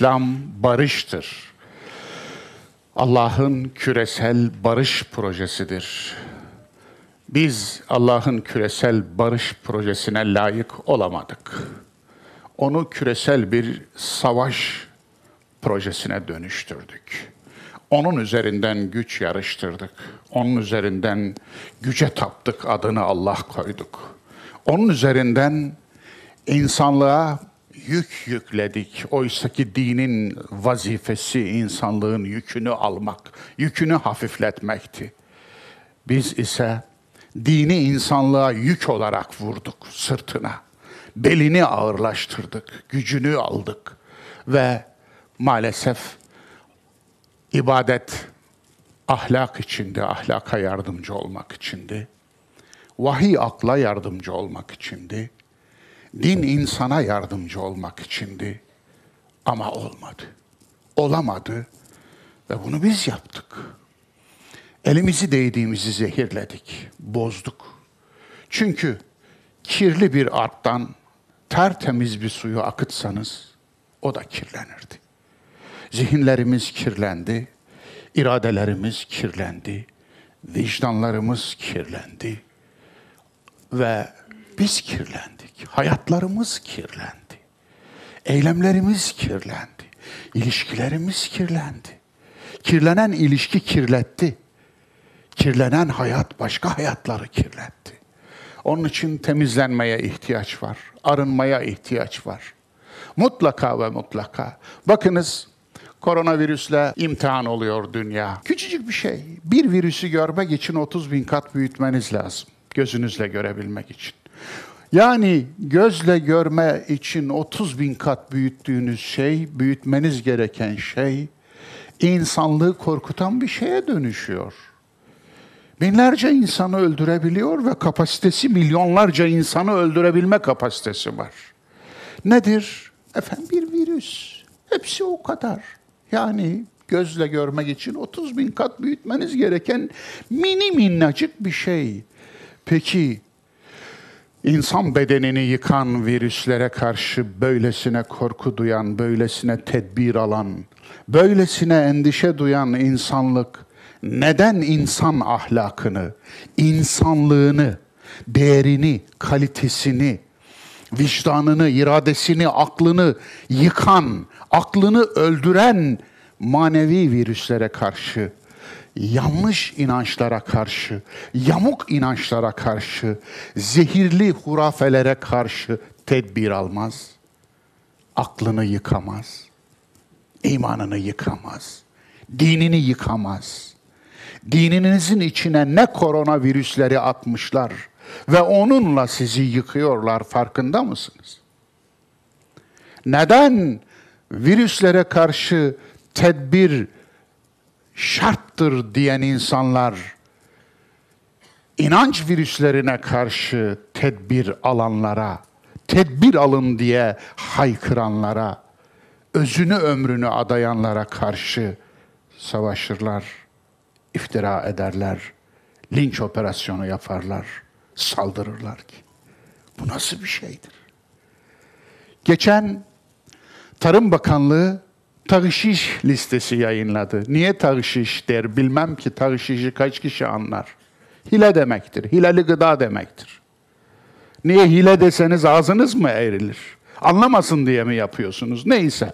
İslam barıştır. Allah'ın küresel barış projesidir. Biz Allah'ın küresel barış projesine layık olamadık. Onu küresel bir savaş projesine dönüştürdük. Onun üzerinden güç yarıştırdık. Onun üzerinden güce taptık, adını Allah koyduk. Onun üzerinden insanlığa yük yükledik. Oysa ki dinin vazifesi insanlığın yükünü almak, yükünü hafifletmekti. Biz ise dini insanlığa yük olarak vurduk sırtına. Belini ağırlaştırdık, gücünü aldık ve maalesef ibadet ahlak içinde, ahlaka yardımcı olmak içindi. Vahiy akla yardımcı olmak içindi. Din insana yardımcı olmak içindi. Ama olmadı. Olamadı ve bunu biz yaptık. Elimizi değdiğimizi zehirledik, bozduk. Çünkü kirli bir arttan tertemiz bir suyu akıtsanız o da kirlenirdi. Zihinlerimiz kirlendi, iradelerimiz kirlendi, vicdanlarımız kirlendi ve biz kirlendik. Hayatlarımız kirlendi. Eylemlerimiz kirlendi. İlişkilerimiz kirlendi. Kirlenen ilişki kirletti. Kirlenen hayat başka hayatları kirletti. Onun için temizlenmeye ihtiyaç var. Arınmaya ihtiyaç var. Mutlaka ve mutlaka. Bakınız koronavirüsle imtihan oluyor dünya. Küçücük bir şey. Bir virüsü görmek için 30 bin kat büyütmeniz lazım. Gözünüzle görebilmek için. Yani gözle görme için 30 bin kat büyüttüğünüz şey, büyütmeniz gereken şey, insanlığı korkutan bir şeye dönüşüyor. Binlerce insanı öldürebiliyor ve kapasitesi milyonlarca insanı öldürebilme kapasitesi var. Nedir? Efendim bir virüs. Hepsi o kadar. Yani gözle görmek için 30 bin kat büyütmeniz gereken mini minnacık bir şey. Peki insan bedenini yıkan virüslere karşı böylesine korku duyan, böylesine tedbir alan, böylesine endişe duyan insanlık neden insan ahlakını, insanlığını, değerini, kalitesini, vicdanını, iradesini, aklını yıkan, aklını öldüren manevi virüslere karşı, yanlış inançlara karşı, yamuk inançlara karşı, zehirli hurafelere karşı tedbir almaz. Aklını yıkamaz. imanını yıkamaz. Dinini yıkamaz. Dininizin içine ne koronavirüsleri atmışlar ve onunla sizi yıkıyorlar farkında mısınız? Neden virüslere karşı tedbir şarttır diyen insanlar inanç virüslerine karşı tedbir alanlara, tedbir alın diye haykıranlara, özünü ömrünü adayanlara karşı savaşırlar, iftira ederler, linç operasyonu yaparlar, saldırırlar ki. Bu nasıl bir şeydir? Geçen Tarım Bakanlığı tağışiş listesi yayınladı. Niye tağışiş der bilmem ki tağışişi kaç kişi anlar. Hile demektir. Hileli gıda demektir. Niye hile deseniz ağzınız mı eğrilir? Anlamasın diye mi yapıyorsunuz? Neyse.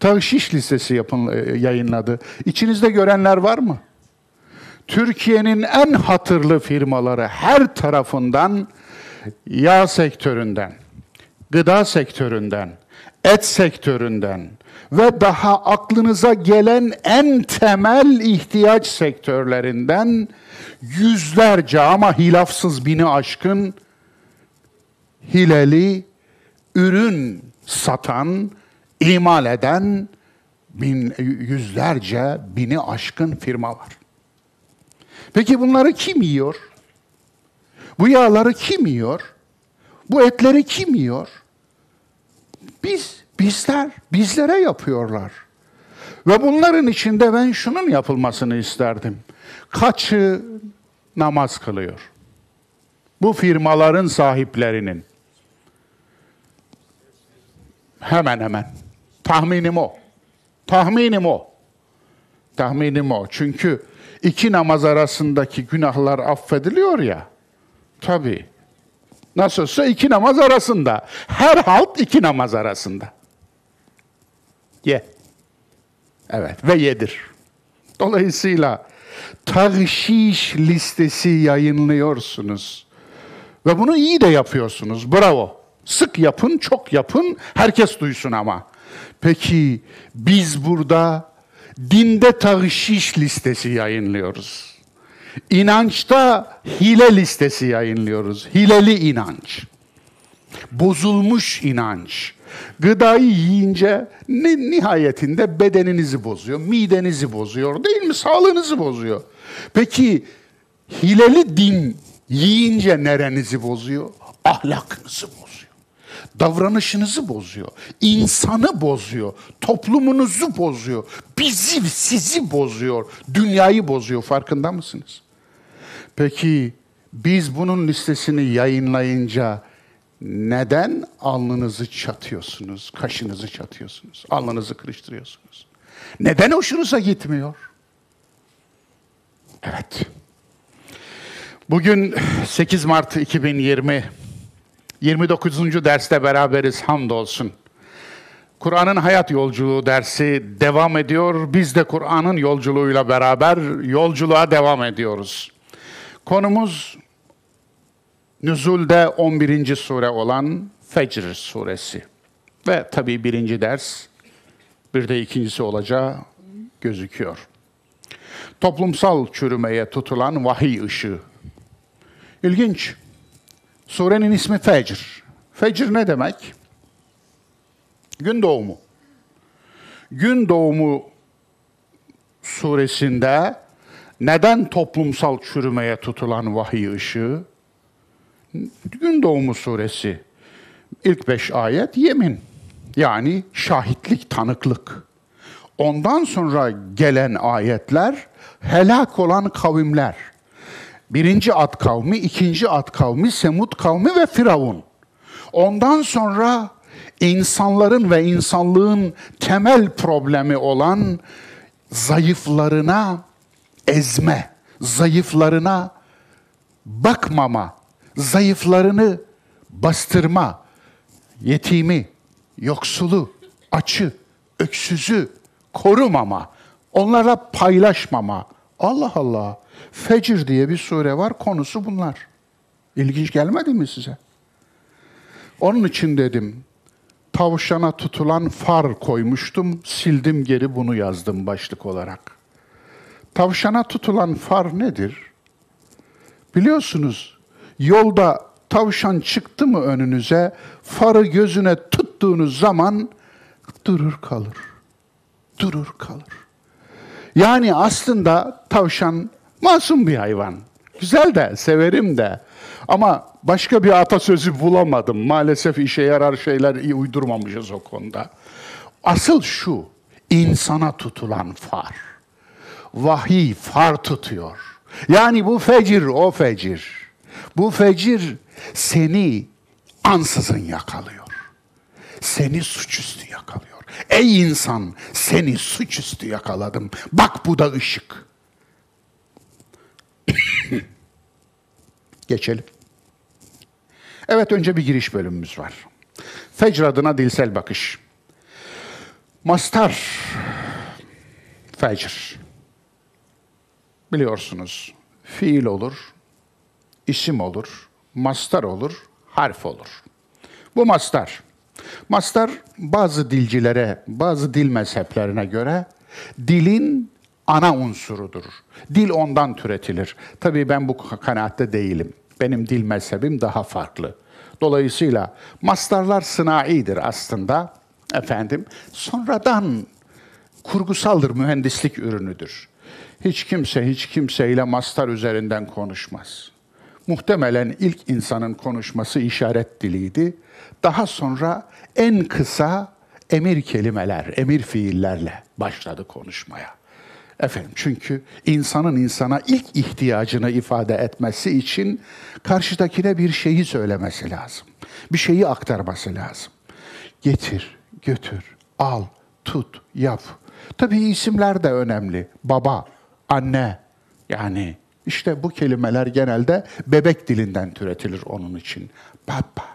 Tağışiş listesi yapın, e, yayınladı. İçinizde görenler var mı? Türkiye'nin en hatırlı firmaları her tarafından yağ sektöründen, gıda sektöründen, et sektöründen ve daha aklınıza gelen en temel ihtiyaç sektörlerinden yüzlerce ama hilafsız bini aşkın hileli ürün satan, imal eden bin, yüzlerce bini aşkın firma var. Peki bunları kim yiyor? Bu yağları kim yiyor? Bu etleri kim yiyor? Biz, bizler, bizlere yapıyorlar. Ve bunların içinde ben şunun yapılmasını isterdim. Kaçı namaz kılıyor? Bu firmaların sahiplerinin. Hemen hemen. Tahminim o. Tahminim o. Tahminim o. Çünkü iki namaz arasındaki günahlar affediliyor ya. Tabii. Nasılsa iki namaz arasında. Her halt iki namaz arasında. Ye. Evet ve yedir. Dolayısıyla tağşiş listesi yayınlıyorsunuz. Ve bunu iyi de yapıyorsunuz. Bravo. Sık yapın, çok yapın, herkes duysun ama. Peki biz burada dinde tağşiş listesi yayınlıyoruz. İnançta hile listesi yayınlıyoruz. Hileli inanç. Bozulmuş inanç. Gıdayı yiyince nihayetinde bedeninizi bozuyor, midenizi bozuyor değil mi? Sağlığınızı bozuyor. Peki hileli din yiyince nerenizi bozuyor? Ahlakınızı bozuyor. Davranışınızı bozuyor. insanı bozuyor. Toplumunuzu bozuyor. Bizi, sizi bozuyor. Dünyayı bozuyor. Farkında mısınız? Peki biz bunun listesini yayınlayınca neden alnınızı çatıyorsunuz, kaşınızı çatıyorsunuz, alnınızı kırıştırıyorsunuz? Neden hoşunuza gitmiyor? Evet. Bugün 8 Mart 2020 29. derste beraberiz hamdolsun. Kur'an'ın hayat yolculuğu dersi devam ediyor. Biz de Kur'an'ın yolculuğuyla beraber yolculuğa devam ediyoruz. Konumuz Nüzul'de 11. sure olan Fecr suresi. Ve tabii birinci ders, bir de ikincisi olacağı gözüküyor. Toplumsal çürümeye tutulan vahiy ışığı. İlginç. Surenin ismi Fecr. Fecr ne demek? Gün doğumu. Gün doğumu suresinde neden toplumsal çürümeye tutulan vahiy ışığı? Gün doğumu suresi. İlk beş ayet yemin. Yani şahitlik, tanıklık. Ondan sonra gelen ayetler helak olan kavimler. Birinci at kavmi, ikinci at kavmi, Semud kavmi ve Firavun. Ondan sonra insanların ve insanlığın temel problemi olan zayıflarına ezme, zayıflarına bakmama, zayıflarını bastırma, yetimi, yoksulu, açı, öksüzü korumama, onlara paylaşmama. Allah Allah. Fecir diye bir sure var, konusu bunlar. İlginç gelmedi mi size? Onun için dedim, tavşana tutulan far koymuştum, sildim geri bunu yazdım başlık olarak. Tavşana tutulan far nedir? Biliyorsunuz, yolda tavşan çıktı mı önünüze, farı gözüne tuttuğunuz zaman durur kalır. Durur kalır. Yani aslında tavşan Masum bir hayvan. Güzel de, severim de. Ama başka bir atasözü bulamadım. Maalesef işe yarar şeyler iyi uydurmamışız o konuda. Asıl şu, insana tutulan far. Vahiy far tutuyor. Yani bu fecir, o fecir. Bu fecir seni ansızın yakalıyor. Seni suçüstü yakalıyor. Ey insan, seni suçüstü yakaladım. Bak bu da ışık. Geçelim. Evet önce bir giriş bölümümüz var. Fecr adına dilsel bakış. Mastar fecr. Biliyorsunuz fiil olur, isim olur, mastar olur, harf olur. Bu mastar. Mastar bazı dilcilere, bazı dil mezheplerine göre dilin ana unsurudur. Dil ondan türetilir. Tabii ben bu kanaatte değilim. Benim dil mezhebim daha farklı. Dolayısıyla mastarlar sınaidir aslında. Efendim, sonradan kurgusaldır, mühendislik ürünüdür. Hiç kimse hiç kimseyle mastar üzerinden konuşmaz. Muhtemelen ilk insanın konuşması işaret diliydi. Daha sonra en kısa emir kelimeler, emir fiillerle başladı konuşmaya. Efendim çünkü insanın insana ilk ihtiyacını ifade etmesi için karşıdakine bir şeyi söylemesi lazım. Bir şeyi aktarması lazım. Getir, götür, al, tut, yap. Tabii isimler de önemli. Baba, anne yani işte bu kelimeler genelde bebek dilinden türetilir onun için. Baba,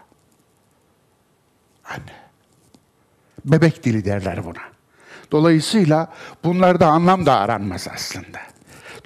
anne. Bebek dili derler buna. Dolayısıyla bunlarda anlam da aranmaz aslında.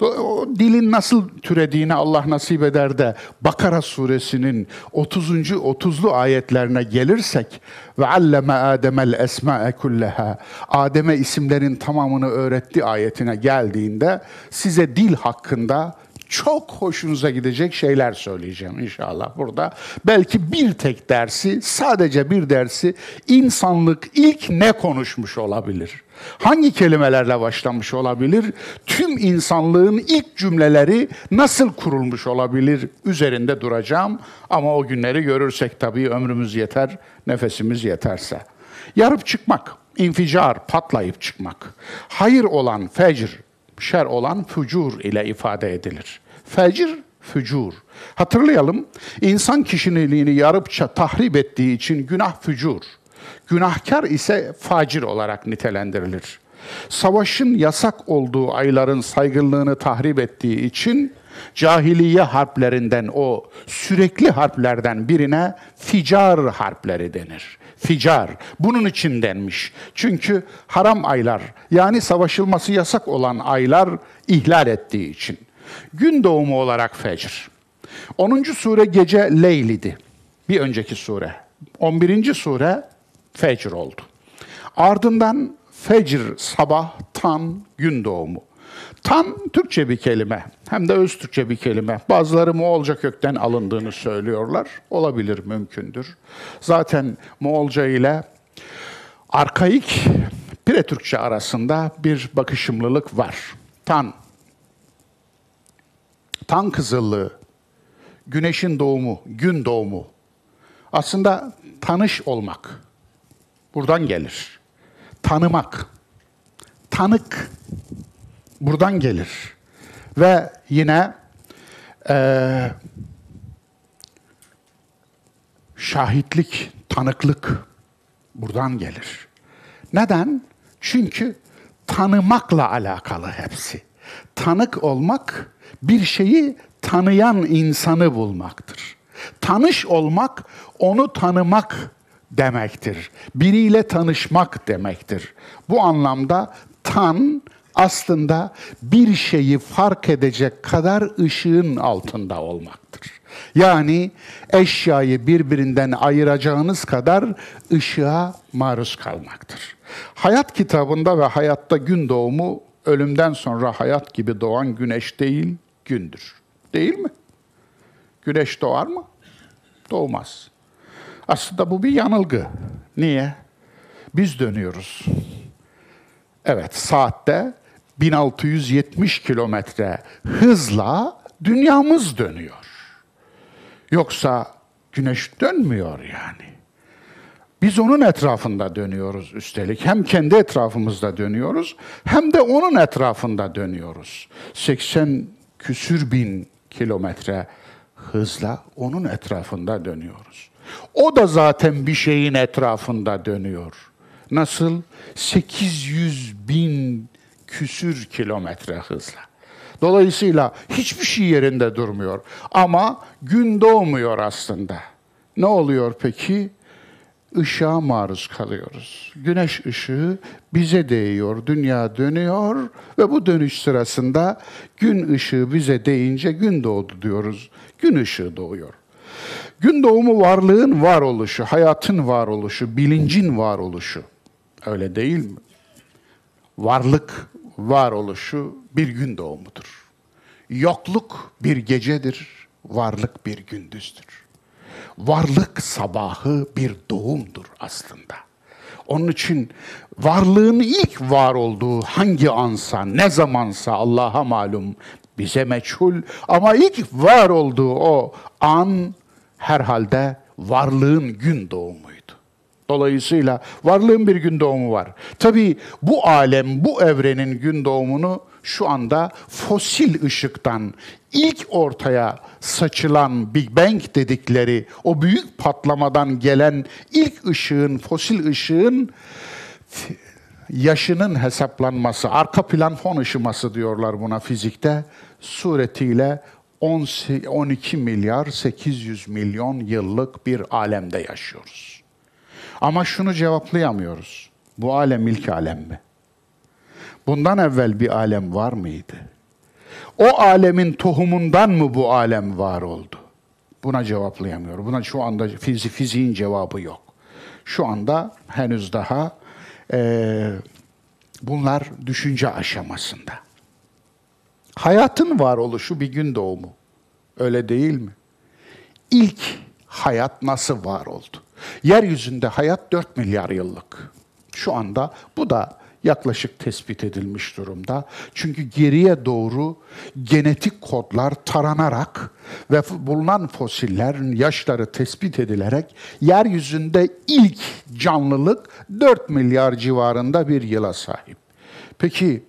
O dilin nasıl türediğini Allah nasip eder de Bakara suresinin 30. 30'lu ayetlerine gelirsek ve alleme Adem'el esma'e kulleha Adem'e isimlerin tamamını öğretti ayetine geldiğinde size dil hakkında çok hoşunuza gidecek şeyler söyleyeceğim inşallah burada. Belki bir tek dersi, sadece bir dersi insanlık ilk ne konuşmuş olabilir? Hangi kelimelerle başlamış olabilir? Tüm insanlığın ilk cümleleri nasıl kurulmuş olabilir? Üzerinde duracağım ama o günleri görürsek tabii ömrümüz yeter, nefesimiz yeterse. Yarıp çıkmak, inficar, patlayıp çıkmak. Hayır olan fecr, şer olan fücur ile ifade edilir. Fecr, fücur. Hatırlayalım, insan kişiliğini yarıpça tahrip ettiği için günah fücur. Günahkar ise facir olarak nitelendirilir. Savaşın yasak olduğu ayların saygınlığını tahrip ettiği için cahiliye harplerinden o sürekli harplerden birine ficar harpleri denir. Ficar. Bunun için denmiş. Çünkü haram aylar yani savaşılması yasak olan aylar ihlal ettiği için. Gün doğumu olarak fecr. 10. sure gece Leyli'di. Bir önceki sure. 11. sure fecr oldu. Ardından fecr sabah, tan, gün doğumu. Tan Türkçe bir kelime, hem de öz Türkçe bir kelime. Bazıları Moğolca kökten alındığını söylüyorlar. Olabilir, mümkündür. Zaten Moğolca ile arkaik Pire Türkçe arasında bir bakışımlılık var. Tan, tan kızıllığı, güneşin doğumu, gün doğumu. Aslında tanış olmak. Buradan gelir. Tanımak. Tanık. Buradan gelir. Ve yine e, şahitlik, tanıklık buradan gelir. Neden? Çünkü tanımakla alakalı hepsi. Tanık olmak bir şeyi tanıyan insanı bulmaktır. Tanış olmak onu tanımak demektir. Biriyle tanışmak demektir. Bu anlamda tan aslında bir şeyi fark edecek kadar ışığın altında olmaktır. Yani eşyayı birbirinden ayıracağınız kadar ışığa maruz kalmaktır. Hayat kitabında ve hayatta gün doğumu ölümden sonra hayat gibi doğan güneş değil, gündür. Değil mi? Güneş doğar mı? Doğmaz. Aslında bu bir yanılgı. Niye? Biz dönüyoruz. Evet, saatte 1670 kilometre hızla dünyamız dönüyor. Yoksa güneş dönmüyor yani. Biz onun etrafında dönüyoruz üstelik. Hem kendi etrafımızda dönüyoruz hem de onun etrafında dönüyoruz. 80 küsür bin kilometre hızla onun etrafında dönüyoruz. O da zaten bir şeyin etrafında dönüyor. Nasıl? 800 bin küsür kilometre hızla. Dolayısıyla hiçbir şey yerinde durmuyor. Ama gün doğmuyor aslında. Ne oluyor peki? Işığa maruz kalıyoruz. Güneş ışığı bize değiyor, dünya dönüyor ve bu dönüş sırasında gün ışığı bize değince gün doğdu diyoruz. Gün ışığı doğuyor. Gün doğumu varlığın varoluşu, hayatın varoluşu, bilincin varoluşu. Öyle değil mi? Varlık varoluşu bir gün doğumudur. Yokluk bir gecedir, varlık bir gündüzdür. Varlık sabahı bir doğumdur aslında. Onun için varlığın ilk var olduğu hangi ansa, ne zamansa Allah'a malum, bize meçhul ama ilk var olduğu o an herhalde varlığın gün doğumuydu. Dolayısıyla varlığın bir gün doğumu var. Tabii bu alem, bu evrenin gün doğumunu şu anda fosil ışıktan ilk ortaya saçılan Big Bang dedikleri o büyük patlamadan gelen ilk ışığın, fosil ışığın yaşının hesaplanması, arka plan fon ışıması diyorlar buna fizikte, suretiyle 12 milyar 800 milyon yıllık bir alemde yaşıyoruz. Ama şunu cevaplayamıyoruz. Bu alem ilk alem mi? Bundan evvel bir alem var mıydı? O alemin tohumundan mı bu alem var oldu? Buna cevaplayamıyor. Buna şu anda fizi, fiziğin cevabı yok. Şu anda henüz daha e, bunlar düşünce aşamasında. Hayatın varoluşu bir gün doğumu. Öyle değil mi? İlk hayat nasıl var oldu? Yeryüzünde hayat 4 milyar yıllık. Şu anda bu da yaklaşık tespit edilmiş durumda. Çünkü geriye doğru genetik kodlar taranarak ve bulunan fosillerin yaşları tespit edilerek yeryüzünde ilk canlılık 4 milyar civarında bir yıla sahip. Peki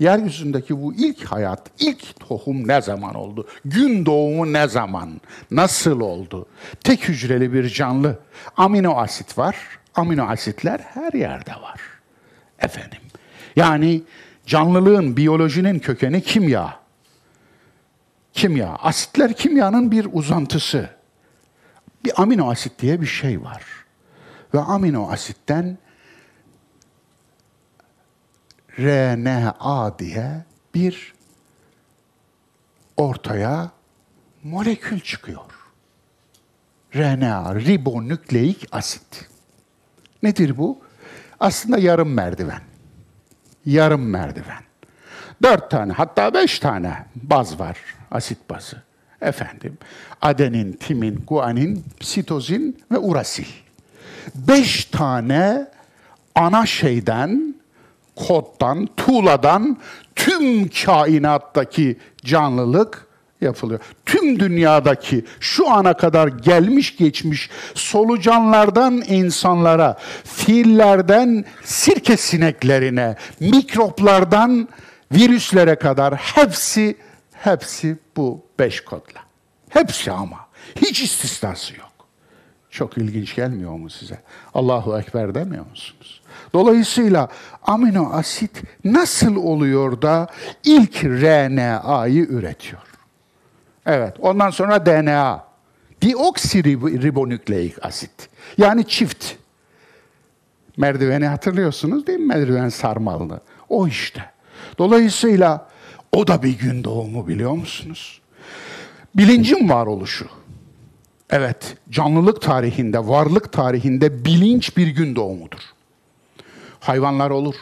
yeryüzündeki bu ilk hayat, ilk tohum ne zaman oldu? Gün doğumu ne zaman? Nasıl oldu? Tek hücreli bir canlı. Amino asit var. Amino asitler her yerde var. Efendim. Yani canlılığın, biyolojinin kökeni kimya. Kimya. Asitler kimyanın bir uzantısı. Bir amino asit diye bir şey var. Ve amino asitten RNA diye bir ortaya molekül çıkıyor. RNA, ribonükleik asit. Nedir bu? Aslında yarım merdiven. Yarım merdiven. Dört tane, hatta beş tane baz var, asit bazı. Efendim, adenin, timin, guanin, sitozin ve urasil. Beş tane ana şeyden koddan, tuğladan tüm kainattaki canlılık yapılıyor. Tüm dünyadaki şu ana kadar gelmiş geçmiş solucanlardan insanlara, fiillerden sirke sineklerine, mikroplardan virüslere kadar hepsi hepsi bu beş kodla. Hepsi ama. Hiç istisnası yok. Çok ilginç gelmiyor mu size? Allahu Ekber demiyor musunuz? Dolayısıyla amino asit nasıl oluyor da ilk RNA'yı üretiyor? Evet, ondan sonra DNA. Deoksiribonükleik asit. Yani çift. Merdiveni hatırlıyorsunuz değil mi? Merdiven sarmalı. O işte. Dolayısıyla o da bir gün doğumu biliyor musunuz? Bilincin varoluşu. Evet, canlılık tarihinde, varlık tarihinde bilinç bir gün doğumudur hayvanlar olur.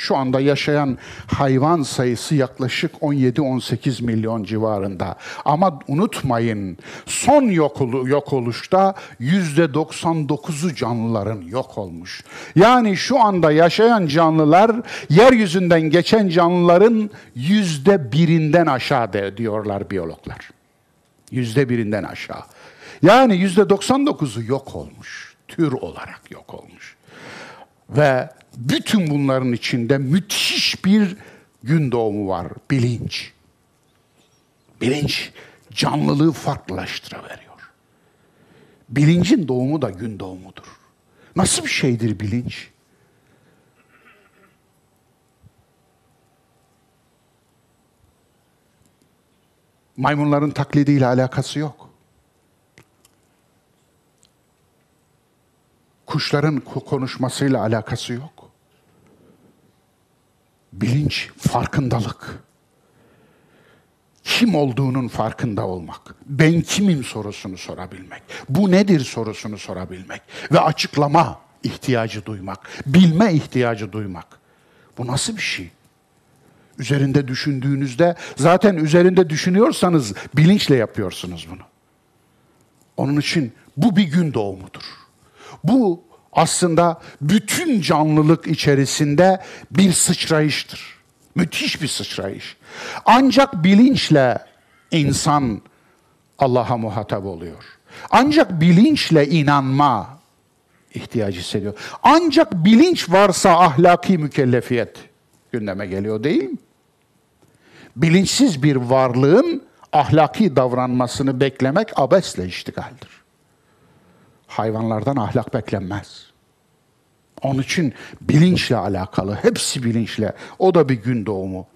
Şu anda yaşayan hayvan sayısı yaklaşık 17-18 milyon civarında. Ama unutmayın son yok, yok oluşta %99'u canlıların yok olmuş. Yani şu anda yaşayan canlılar yeryüzünden geçen canlıların yüzde birinden aşağı de, diyorlar biyologlar. Yüzde birinden aşağı. Yani yüzde 99'u yok olmuş. Tür olarak yok olmuş. Ve bütün bunların içinde müthiş bir gün doğumu var. Bilinç. Bilinç canlılığı farklılaştırıveriyor. Bilincin doğumu da gün doğumudur. Nasıl bir şeydir bilinç? Maymunların taklidiyle alakası yok. kuşların konuşmasıyla alakası yok. Bilinç, farkındalık. Kim olduğunun farkında olmak. Ben kimim sorusunu sorabilmek. Bu nedir sorusunu sorabilmek. Ve açıklama ihtiyacı duymak. Bilme ihtiyacı duymak. Bu nasıl bir şey? Üzerinde düşündüğünüzde zaten üzerinde düşünüyorsanız bilinçle yapıyorsunuz bunu. Onun için bu bir gün doğumudur. Bu aslında bütün canlılık içerisinde bir sıçrayıştır. Müthiş bir sıçrayış. Ancak bilinçle insan Allah'a muhatap oluyor. Ancak bilinçle inanma ihtiyacı hissediyor. Ancak bilinç varsa ahlaki mükellefiyet gündeme geliyor değil mi? Bilinçsiz bir varlığın ahlaki davranmasını beklemek abesle iştigaldir hayvanlardan ahlak beklenmez. Onun için bilinçle alakalı, hepsi bilinçle. O da bir gün doğumu.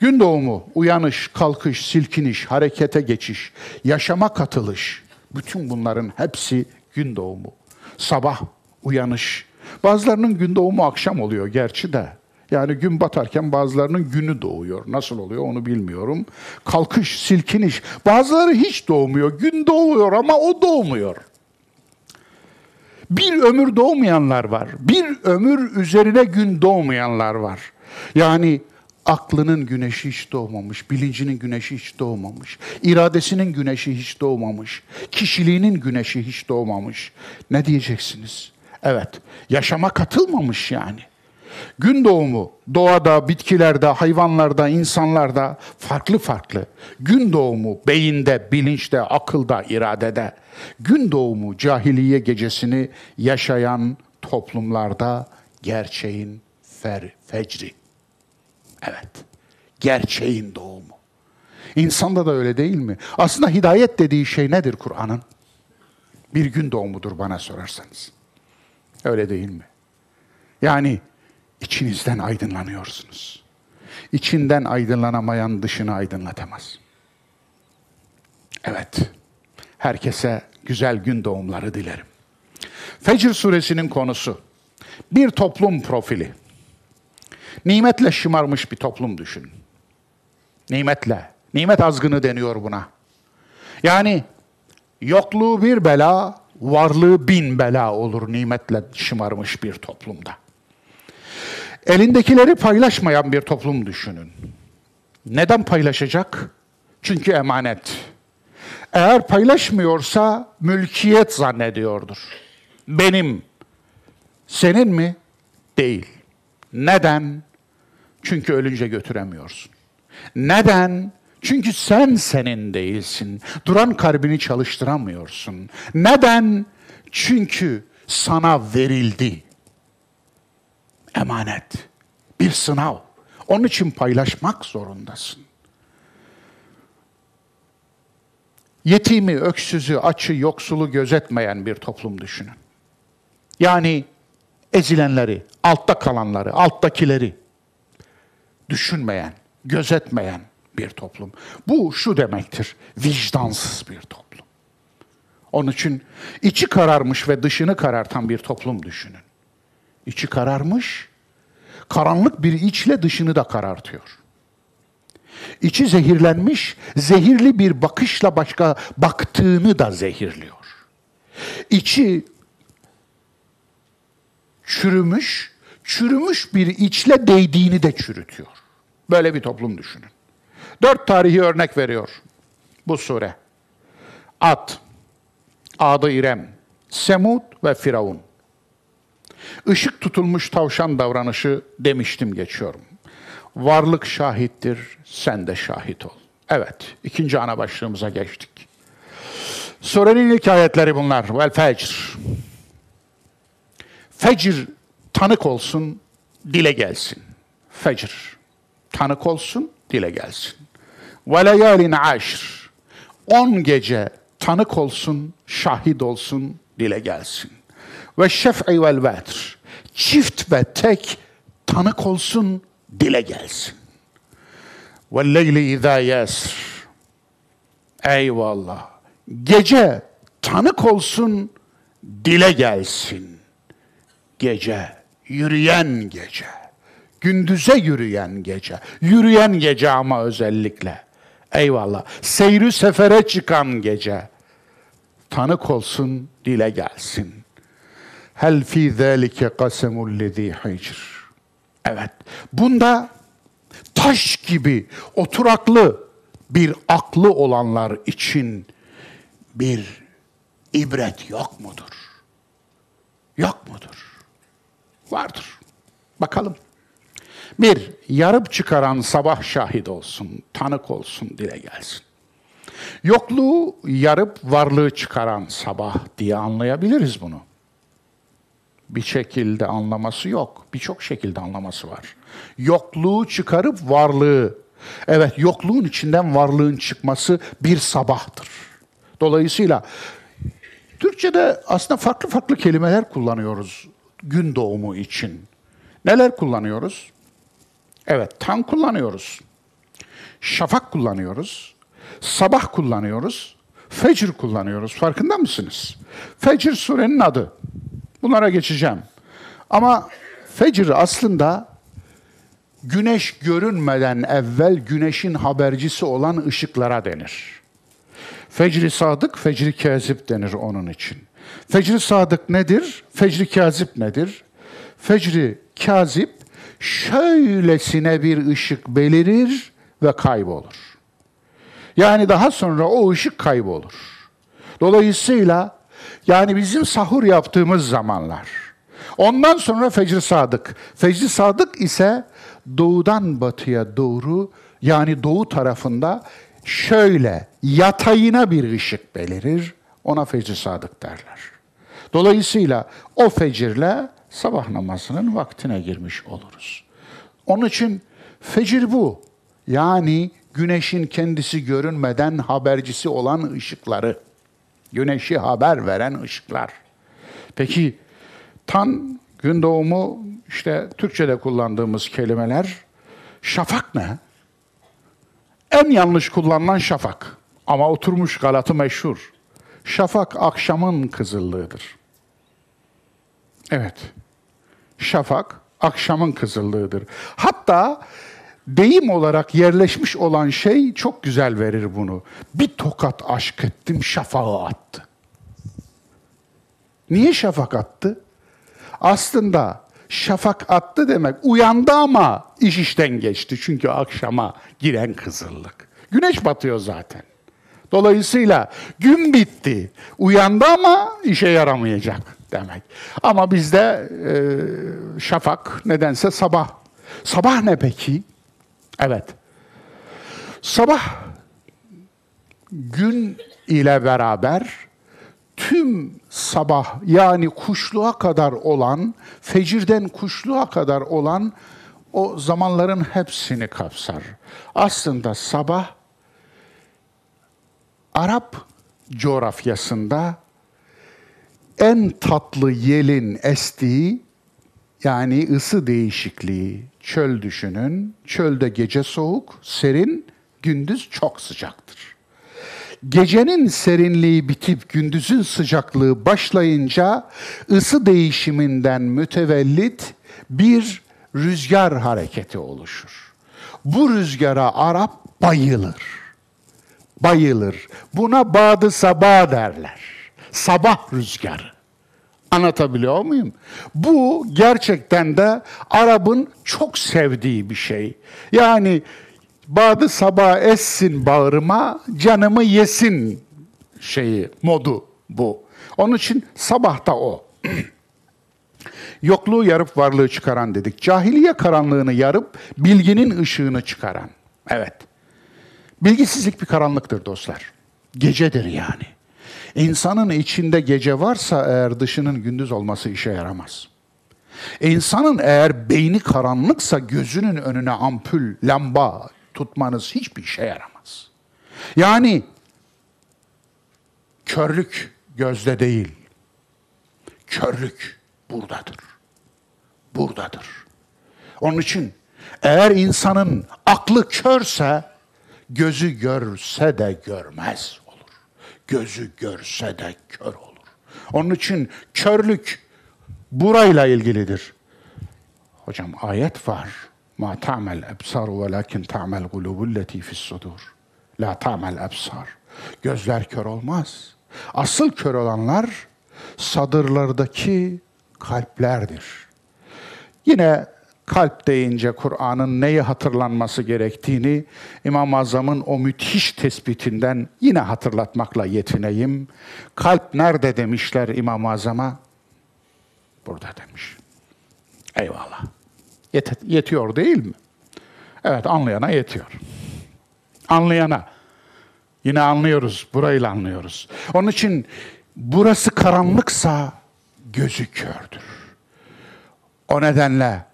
Gün doğumu, uyanış, kalkış, silkiniş, harekete geçiş, yaşama katılış. Bütün bunların hepsi gün doğumu. Sabah, uyanış. Bazılarının gün doğumu akşam oluyor gerçi de. Yani gün batarken bazılarının günü doğuyor. Nasıl oluyor onu bilmiyorum. Kalkış, silkiniş. Bazıları hiç doğmuyor. Gün doğuyor ama o doğmuyor. Bir ömür doğmayanlar var. Bir ömür üzerine gün doğmayanlar var. Yani aklının güneşi hiç doğmamış, bilincinin güneşi hiç doğmamış, iradesinin güneşi hiç doğmamış, kişiliğinin güneşi hiç doğmamış. Ne diyeceksiniz? Evet, yaşama katılmamış yani. Gün doğumu doğada, bitkilerde, hayvanlarda, insanlarda farklı farklı. Gün doğumu beyinde, bilinçte, akılda, iradede. Gün doğumu cahiliye gecesini yaşayan toplumlarda gerçeğin fer, fecri. Evet. Gerçeğin doğumu. İnsanda da öyle değil mi? Aslında hidayet dediği şey nedir Kur'an'ın? Bir gün doğumudur bana sorarsanız. Öyle değil mi? Yani içinizden aydınlanıyorsunuz. İçinden aydınlanamayan dışını aydınlatamaz. Evet. Herkese güzel gün doğumları dilerim. Fecr suresinin konusu bir toplum profili. Nimetle şımarmış bir toplum düşünün. Nimetle. Nimet azgını deniyor buna. Yani yokluğu bir bela, varlığı bin bela olur nimetle şımarmış bir toplumda. Elindekileri paylaşmayan bir toplum düşünün. Neden paylaşacak? Çünkü emanet. Eğer paylaşmıyorsa mülkiyet zannediyordur. Benim. Senin mi? Değil. Neden? Çünkü ölünce götüremiyorsun. Neden? Çünkü sen senin değilsin. Duran kalbini çalıştıramıyorsun. Neden? Çünkü sana verildi. Emanet. Bir sınav. Onun için paylaşmak zorundasın. Yetimi, öksüzü, açı, yoksulu gözetmeyen bir toplum düşünün. Yani ezilenleri, altta kalanları, alttakileri düşünmeyen, gözetmeyen bir toplum. Bu şu demektir, vicdansız bir toplum. Onun için içi kararmış ve dışını karartan bir toplum düşünün. İçi kararmış, karanlık bir içle dışını da karartıyor. İçi zehirlenmiş, zehirli bir bakışla başka baktığını da zehirliyor. İçi çürümüş, çürümüş bir içle değdiğini de çürütüyor. Böyle bir toplum düşünün. Dört tarihi örnek veriyor bu sure. At, Adı İrem, Semud ve Firavun. Işık tutulmuş tavşan davranışı demiştim geçiyorum. Varlık şahittir, sen de şahit ol. Evet, ikinci ana başlığımıza geçtik. Surenin ilk ayetleri bunlar. Vel fecr. Fecr tanık olsun, dile gelsin. Fecr. Tanık olsun, dile gelsin. Ve leyalin aşr. On gece tanık olsun, şahit olsun, dile gelsin. Ve şef'i vel vetr. Çift ve tek tanık olsun, dile gelsin. Ve leyli izâ yasr. Eyvallah. Gece tanık olsun, dile gelsin. Gece, yürüyen gece. Gündüze yürüyen gece. Yürüyen gece ama özellikle. Eyvallah. Seyri sefere çıkan gece. Tanık olsun, dile gelsin. Hel fi zâlike kasemul lezî hicr. Evet. Bunda taş gibi oturaklı bir aklı olanlar için bir ibret yok mudur? Yok mudur? Vardır. Bakalım. Bir, yarıp çıkaran sabah şahit olsun, tanık olsun, dile gelsin. Yokluğu yarıp varlığı çıkaran sabah diye anlayabiliriz bunu bir şekilde anlaması yok. Birçok şekilde anlaması var. Yokluğu çıkarıp varlığı. Evet yokluğun içinden varlığın çıkması bir sabahtır. Dolayısıyla Türkçe'de aslında farklı farklı kelimeler kullanıyoruz. gün doğumu için neler kullanıyoruz? Evet, tan kullanıyoruz. Şafak kullanıyoruz. Sabah kullanıyoruz. Fecr kullanıyoruz. Farkında mısınız? Fecr surenin adı. Bunlara geçeceğim. Ama fecr aslında güneş görünmeden evvel güneşin habercisi olan ışıklara denir. Fecri sadık, fecri kazip denir onun için. Fecri sadık nedir? Fecri kazip nedir? Fecri kazip şöylesine bir ışık belirir ve kaybolur. Yani daha sonra o ışık kaybolur. Dolayısıyla yani bizim sahur yaptığımız zamanlar. Ondan sonra fecr sadık. Fecr sadık ise doğudan batıya doğru yani doğu tarafında şöyle yatayına bir ışık belirir. Ona fecr sadık derler. Dolayısıyla o fecirle sabah namazının vaktine girmiş oluruz. Onun için fecir bu. Yani güneşin kendisi görünmeden habercisi olan ışıkları. Güneşi haber veren ışıklar. Peki tan gün doğumu işte Türkçe'de kullandığımız kelimeler şafak ne? En yanlış kullanılan şafak. Ama oturmuş galatı meşhur. Şafak akşamın kızıllığıdır. Evet. Şafak akşamın kızıllığıdır. Hatta deyim olarak yerleşmiş olan şey çok güzel verir bunu. Bir tokat aşk ettim şafağı attı. Niye şafak attı? Aslında şafak attı demek uyandı ama iş işten geçti. Çünkü akşama giren kızıllık. Güneş batıyor zaten. Dolayısıyla gün bitti. Uyandı ama işe yaramayacak demek. Ama bizde e, şafak nedense sabah. Sabah ne peki? Evet. Sabah gün ile beraber tüm sabah yani kuşluğa kadar olan, fecirden kuşluğa kadar olan o zamanların hepsini kapsar. Aslında sabah Arap coğrafyasında en tatlı yelin estiği yani ısı değişikliği, çöl düşünün. Çölde gece soğuk, serin, gündüz çok sıcaktır. Gecenin serinliği bitip gündüzün sıcaklığı başlayınca ısı değişiminden mütevellit bir rüzgar hareketi oluşur. Bu rüzgara Arap bayılır. Bayılır. Buna badı sabah derler. Sabah rüzgarı. Anlatabiliyor muyum? Bu gerçekten de Arap'ın çok sevdiği bir şey. Yani badı sabah essin bağrıma, canımı yesin şeyi, modu bu. Onun için sabahta o. Yokluğu yarıp varlığı çıkaran dedik. Cahiliye karanlığını yarıp bilginin ışığını çıkaran. Evet. Bilgisizlik bir karanlıktır dostlar. Gecedir yani. İnsanın içinde gece varsa eğer dışının gündüz olması işe yaramaz. İnsanın eğer beyni karanlıksa gözünün önüne ampul, lamba tutmanız hiçbir işe yaramaz. Yani körlük gözde değil. Körlük buradadır. Buradadır. Onun için eğer insanın aklı körse gözü görse de görmez gözü görse de kör olur. Onun için körlük burayla ilgilidir. Hocam ayet var. Ma ta'mel ebsar velakin ta'mel gulubul leti fis sudur. La ta'mel ebsar. Gözler kör olmaz. Asıl kör olanlar sadırlardaki kalplerdir. Yine kalp deyince Kur'an'ın neyi hatırlanması gerektiğini İmam-ı Azam'ın o müthiş tespitinden yine hatırlatmakla yetineyim. Kalp nerede demişler İmam-ı Azam'a? Burada demiş. Eyvallah. Yet yetiyor değil mi? Evet anlayana yetiyor. Anlayana. Yine anlıyoruz, burayla anlıyoruz. Onun için burası karanlıksa gözü kördür. O nedenle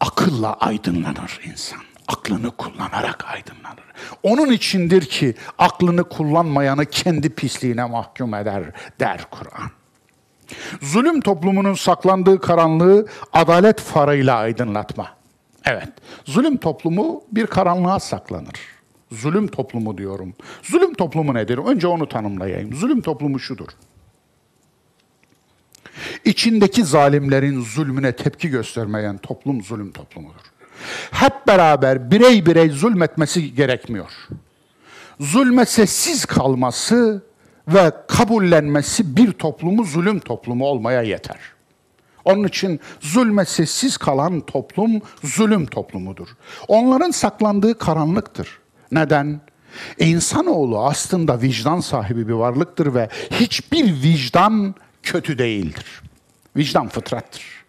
akılla aydınlanır insan. Aklını kullanarak aydınlanır. Onun içindir ki aklını kullanmayanı kendi pisliğine mahkum eder der Kur'an. Zulüm toplumunun saklandığı karanlığı adalet farıyla aydınlatma. Evet, zulüm toplumu bir karanlığa saklanır. Zulüm toplumu diyorum. Zulüm toplumu nedir? Önce onu tanımlayayım. Zulüm toplumu şudur. İçindeki zalimlerin zulmüne tepki göstermeyen toplum zulüm toplumudur. Hep beraber birey birey zulmetmesi gerekmiyor. Zulme sessiz kalması ve kabullenmesi bir toplumu zulüm toplumu olmaya yeter. Onun için zulme sessiz kalan toplum zulüm toplumudur. Onların saklandığı karanlıktır. Neden? İnsanoğlu aslında vicdan sahibi bir varlıktır ve hiçbir vicdan kötü değildir. Vicdan fıtrattır.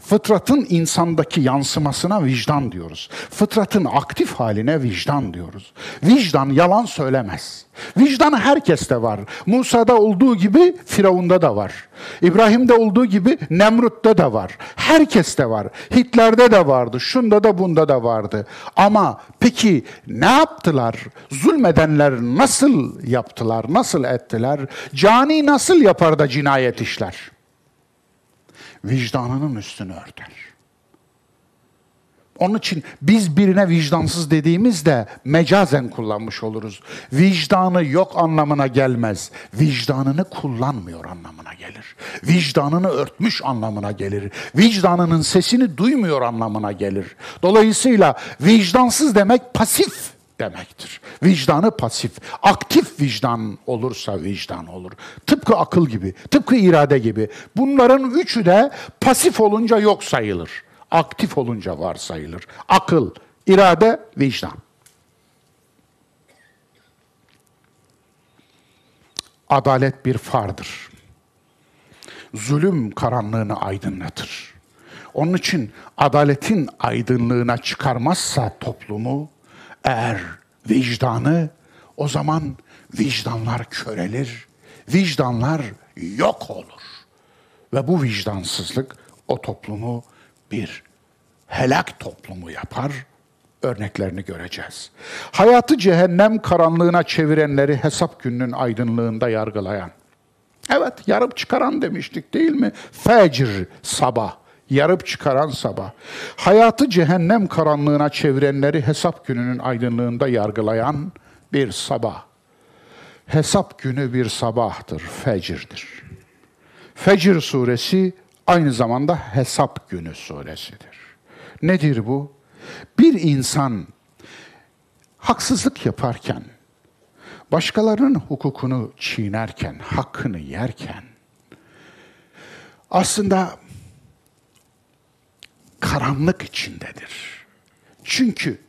Fıtratın insandaki yansımasına vicdan diyoruz. Fıtratın aktif haline vicdan diyoruz. Vicdan yalan söylemez. Vicdan herkeste var. Musa'da olduğu gibi Firavun'da da var. İbrahim'de olduğu gibi Nemrut'ta da var. Herkeste var. Hitler'de de vardı. Şunda da bunda da vardı. Ama peki ne yaptılar? Zulmedenler nasıl yaptılar? Nasıl ettiler? Cani nasıl yapar da cinayet işler? Vicdanının üstünü örter. Onun için biz birine vicdansız dediğimizde mecazen kullanmış oluruz. Vicdanı yok anlamına gelmez. Vicdanını kullanmıyor anlamına gelir. Vicdanını örtmüş anlamına gelir. Vicdanının sesini duymuyor anlamına gelir. Dolayısıyla vicdansız demek pasif demektir. Vicdanı pasif, aktif vicdan olursa vicdan olur. Tıpkı akıl gibi, tıpkı irade gibi. Bunların üçü de pasif olunca yok sayılır. Aktif olunca var sayılır. Akıl, irade, vicdan. Adalet bir fardır. Zulüm karanlığını aydınlatır. Onun için adaletin aydınlığına çıkarmazsa toplumu eğer vicdanı o zaman vicdanlar körelir, vicdanlar yok olur. Ve bu vicdansızlık o toplumu bir helak toplumu yapar. Örneklerini göreceğiz. Hayatı cehennem karanlığına çevirenleri hesap gününün aydınlığında yargılayan. Evet, yarıp çıkaran demiştik değil mi? Fecr sabah yarıp çıkaran sabah, hayatı cehennem karanlığına çevirenleri hesap gününün aydınlığında yargılayan bir sabah. Hesap günü bir sabahtır, fecirdir. Fecir suresi aynı zamanda hesap günü suresidir. Nedir bu? Bir insan haksızlık yaparken, başkalarının hukukunu çiğnerken, hakkını yerken, aslında karanlık içindedir. Çünkü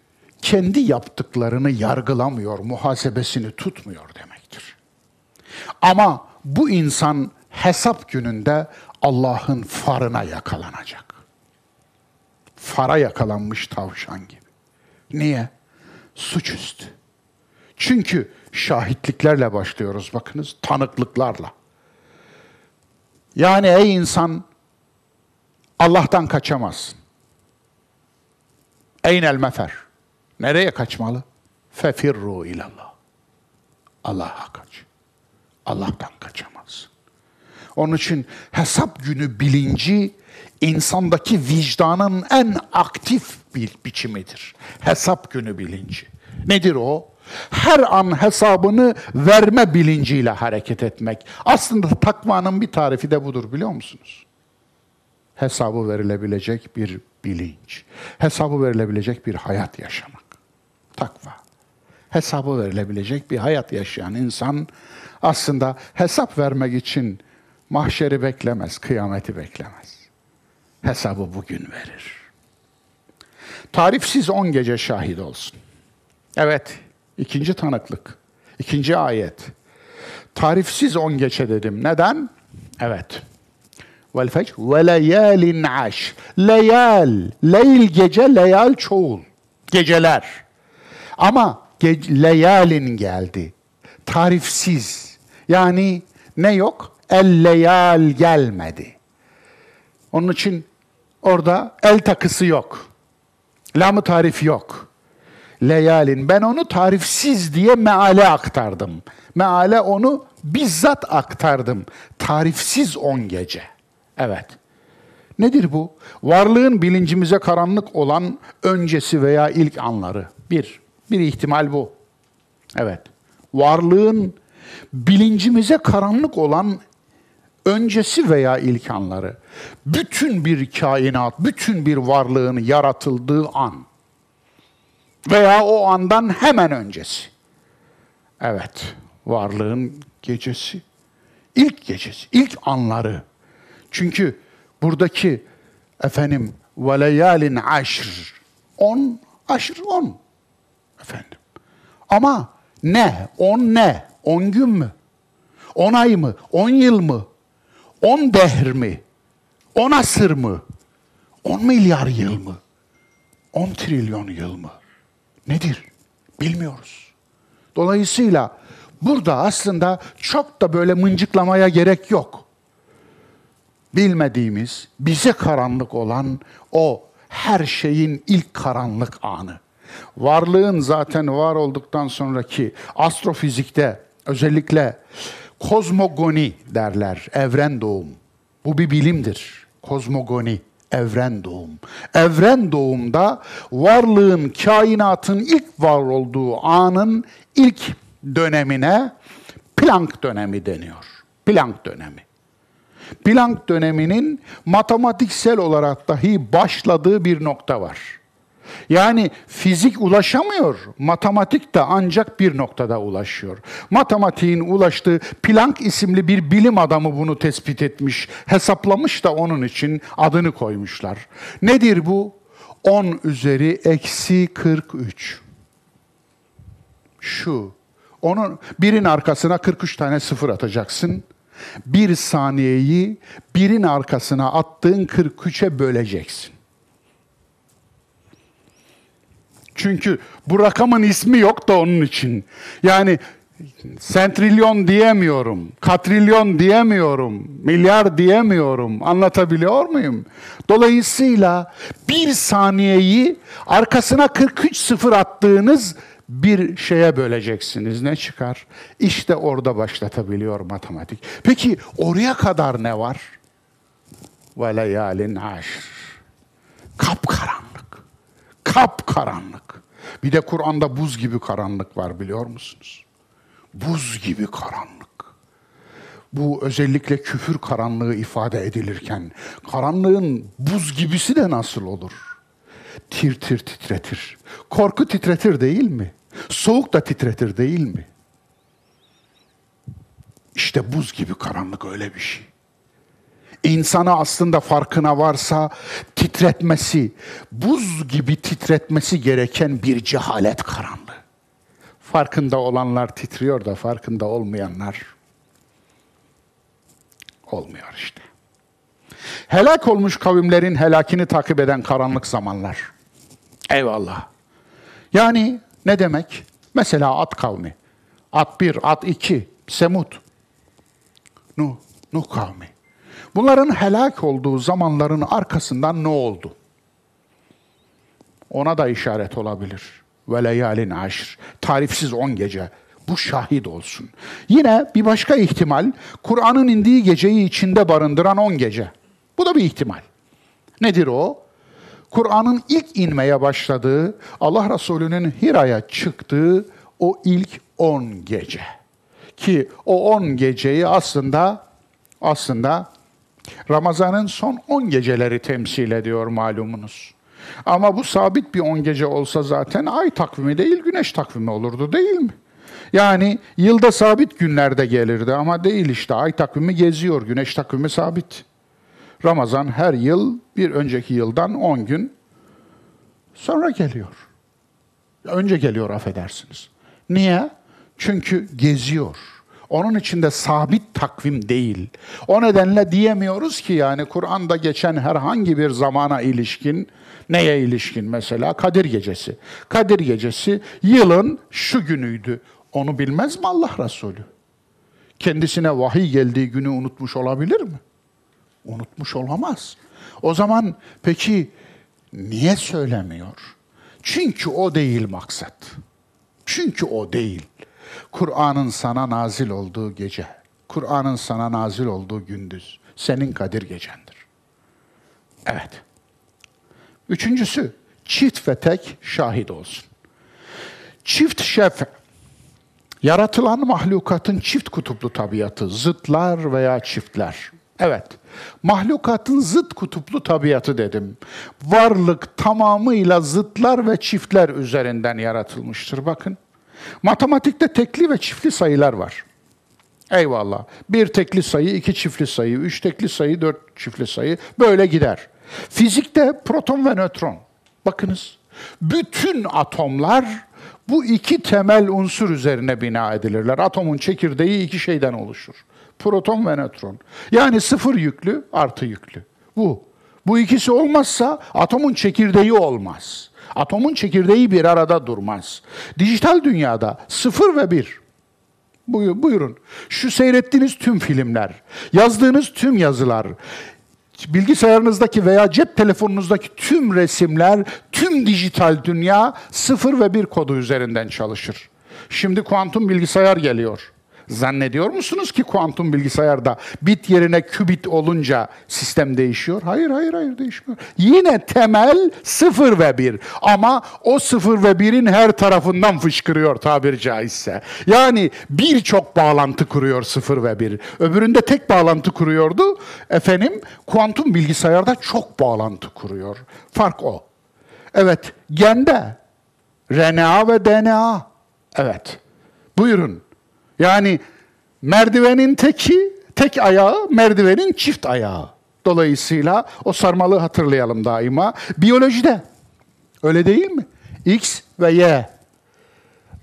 kendi yaptıklarını yargılamıyor, muhasebesini tutmuyor demektir. Ama bu insan hesap gününde Allah'ın farına yakalanacak. Fara yakalanmış tavşan gibi. Niye? Suçüstü. Çünkü şahitliklerle başlıyoruz bakınız, tanıklıklarla. Yani ey insan Allah'tan kaçamazsın. Eynel mefer. Nereye kaçmalı? Fefirru ilallah. Allah'a kaç. Allah'tan kaçamaz. Onun için hesap günü bilinci insandaki vicdanın en aktif bir biçimidir. Hesap günü bilinci. Nedir o? Her an hesabını verme bilinciyle hareket etmek. Aslında takvanın bir tarifi de budur biliyor musunuz? hesabı verilebilecek bir bilinç, hesabı verilebilecek bir hayat yaşamak. Takva. Hesabı verilebilecek bir hayat yaşayan insan aslında hesap vermek için mahşeri beklemez, kıyameti beklemez. Hesabı bugün verir. Tarifsiz on gece şahit olsun. Evet, ikinci tanıklık, ikinci ayet. Tarifsiz on gece dedim. Neden? Evet, vel fecr ve leyalin aş. Leyal, leyl gece, leyal çoğul. Geceler. Ama ge- leyalin geldi. Tarifsiz. Yani ne yok? El leyal gelmedi. Onun için orada el takısı yok. Lamı tarif yok. Leyalin. Ben onu tarifsiz diye meale aktardım. Meale onu bizzat aktardım. Tarifsiz on gece. Evet. Nedir bu? Varlığın bilincimize karanlık olan öncesi veya ilk anları. Bir, bir ihtimal bu. Evet. Varlığın bilincimize karanlık olan öncesi veya ilk anları. Bütün bir kainat, bütün bir varlığın yaratıldığı an. Veya o andan hemen öncesi. Evet, varlığın gecesi. İlk gecesi, ilk anları. Çünkü buradaki efendim veleyalin aşr. On, aşr on. Efendim. Ama ne? On ne? On gün mü? On ay mı? On yıl mı? On dehr mi? On asır mı? On milyar yıl mı? On trilyon yıl mı? Nedir? Bilmiyoruz. Dolayısıyla burada aslında çok da böyle mıncıklamaya gerek yok. Bilmediğimiz, bize karanlık olan o her şeyin ilk karanlık anı. Varlığın zaten var olduktan sonraki astrofizikte özellikle kozmogoni derler, evren doğum. Bu bir bilimdir. Kozmogoni, evren doğum. Evren doğumda varlığın, kainatın ilk var olduğu anın ilk dönemine Planck dönemi deniyor. Planck dönemi. Planck döneminin matematiksel olarak dahi başladığı bir nokta var. Yani fizik ulaşamıyor, matematik de ancak bir noktada ulaşıyor. Matematiğin ulaştığı Planck isimli bir bilim adamı bunu tespit etmiş, hesaplamış da onun için adını koymuşlar. Nedir bu? 10 üzeri eksi 43. Şu. Onun birin arkasına 43 tane sıfır atacaksın. Bir saniyeyi birin arkasına attığın 43'e böleceksin. Çünkü bu rakamın ismi yok da onun için. Yani sentrilyon diyemiyorum, katrilyon diyemiyorum, milyar diyemiyorum. Anlatabiliyor muyum? Dolayısıyla bir saniyeyi arkasına 43 sıfır attığınız bir şeye böleceksiniz. Ne çıkar? İşte orada başlatabiliyor matematik. Peki oraya kadar ne var? Ve leyalin aşr. Kapkaranlık. Kapkaranlık. Bir de Kur'an'da buz gibi karanlık var biliyor musunuz? Buz gibi karanlık. Bu özellikle küfür karanlığı ifade edilirken karanlığın buz gibisi de nasıl olur? Tir tir titretir. Korku titretir değil mi? Soğuk da titretir değil mi? İşte buz gibi karanlık öyle bir şey. İnsanı aslında farkına varsa titretmesi, buz gibi titretmesi gereken bir cehalet karanlığı. Farkında olanlar titriyor da farkında olmayanlar olmuyor işte. Helak olmuş kavimlerin helakini takip eden karanlık zamanlar. Eyvallah. Yani ne demek? Mesela at kavmi. At bir, at iki, Semut. Nuh, Nuh kavmi. Bunların helak olduğu zamanların arkasından ne oldu? Ona da işaret olabilir. Ve leyalin aşr. Tarifsiz on gece. Bu şahit olsun. Yine bir başka ihtimal, Kur'an'ın indiği geceyi içinde barındıran on gece. Bu da bir ihtimal. Nedir o? Kur'an'ın ilk inmeye başladığı, Allah Resulü'nün Hira'ya çıktığı o ilk on gece. Ki o on geceyi aslında aslında Ramazan'ın son 10 geceleri temsil ediyor malumunuz. Ama bu sabit bir 10 gece olsa zaten ay takvimi değil güneş takvimi olurdu değil mi? Yani yılda sabit günlerde gelirdi ama değil işte ay takvimi geziyor, güneş takvimi sabit. Ramazan her yıl bir önceki yıldan 10 gün sonra geliyor. Önce geliyor affedersiniz. Niye? Çünkü geziyor. Onun içinde sabit takvim değil. O nedenle diyemiyoruz ki yani Kur'an'da geçen herhangi bir zamana ilişkin, neye ilişkin mesela? Kadir Gecesi. Kadir Gecesi yılın şu günüydü. Onu bilmez mi Allah Resulü? Kendisine vahiy geldiği günü unutmuş olabilir mi? Unutmuş olamaz. O zaman peki niye söylemiyor? Çünkü o değil maksat. Çünkü o değil. Kur'an'ın sana nazil olduğu gece, Kur'an'ın sana nazil olduğu gündüz senin Kadir gecendir. Evet. Üçüncüsü, çift ve tek şahit olsun. Çift şef, yaratılan mahlukatın çift kutuplu tabiatı, zıtlar veya çiftler. Evet, mahlukatın zıt kutuplu tabiatı dedim. Varlık tamamıyla zıtlar ve çiftler üzerinden yaratılmıştır. Bakın, matematikte tekli ve çiftli sayılar var. Eyvallah. Bir tekli sayı, iki çiftli sayı, üç tekli sayı, dört çiftli sayı böyle gider. Fizikte proton ve nötron. Bakınız, bütün atomlar bu iki temel unsur üzerine bina edilirler. Atomun çekirdeği iki şeyden oluşur. Proton ve nötron. Yani sıfır yüklü, artı yüklü. Bu. Bu ikisi olmazsa atomun çekirdeği olmaz. Atomun çekirdeği bir arada durmaz. Dijital dünyada sıfır ve bir. Buyurun. Şu seyrettiğiniz tüm filmler, yazdığınız tüm yazılar, bilgisayarınızdaki veya cep telefonunuzdaki tüm resimler, tüm dijital dünya sıfır ve bir kodu üzerinden çalışır. Şimdi kuantum bilgisayar geliyor. Zannediyor musunuz ki kuantum bilgisayarda bit yerine kübit olunca sistem değişiyor? Hayır, hayır, hayır değişmiyor. Yine temel sıfır ve bir. Ama o sıfır ve birin her tarafından fışkırıyor tabiri caizse. Yani birçok bağlantı kuruyor sıfır ve bir. Öbüründe tek bağlantı kuruyordu. Efendim kuantum bilgisayarda çok bağlantı kuruyor. Fark o. Evet, gende RNA ve DNA. Evet. Buyurun. Yani merdivenin teki, tek ayağı, merdivenin çift ayağı. Dolayısıyla o sarmalığı hatırlayalım daima. Biyolojide öyle değil mi? X ve Y.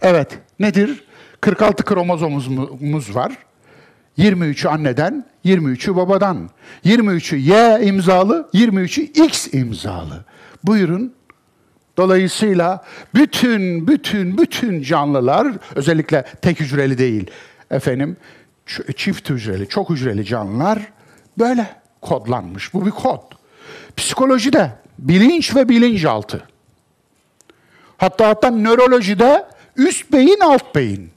Evet, nedir? 46 kromozomumuz var. 23'ü anneden, 23'ü babadan. 23'ü Y imzalı, 23'ü X imzalı. Buyurun Dolayısıyla bütün bütün bütün canlılar özellikle tek hücreli değil efendim çift hücreli, çok hücreli canlılar böyle kodlanmış. Bu bir kod. Psikolojide bilinç ve bilinçaltı. Hatta hatta nörolojide üst beyin, alt beyin.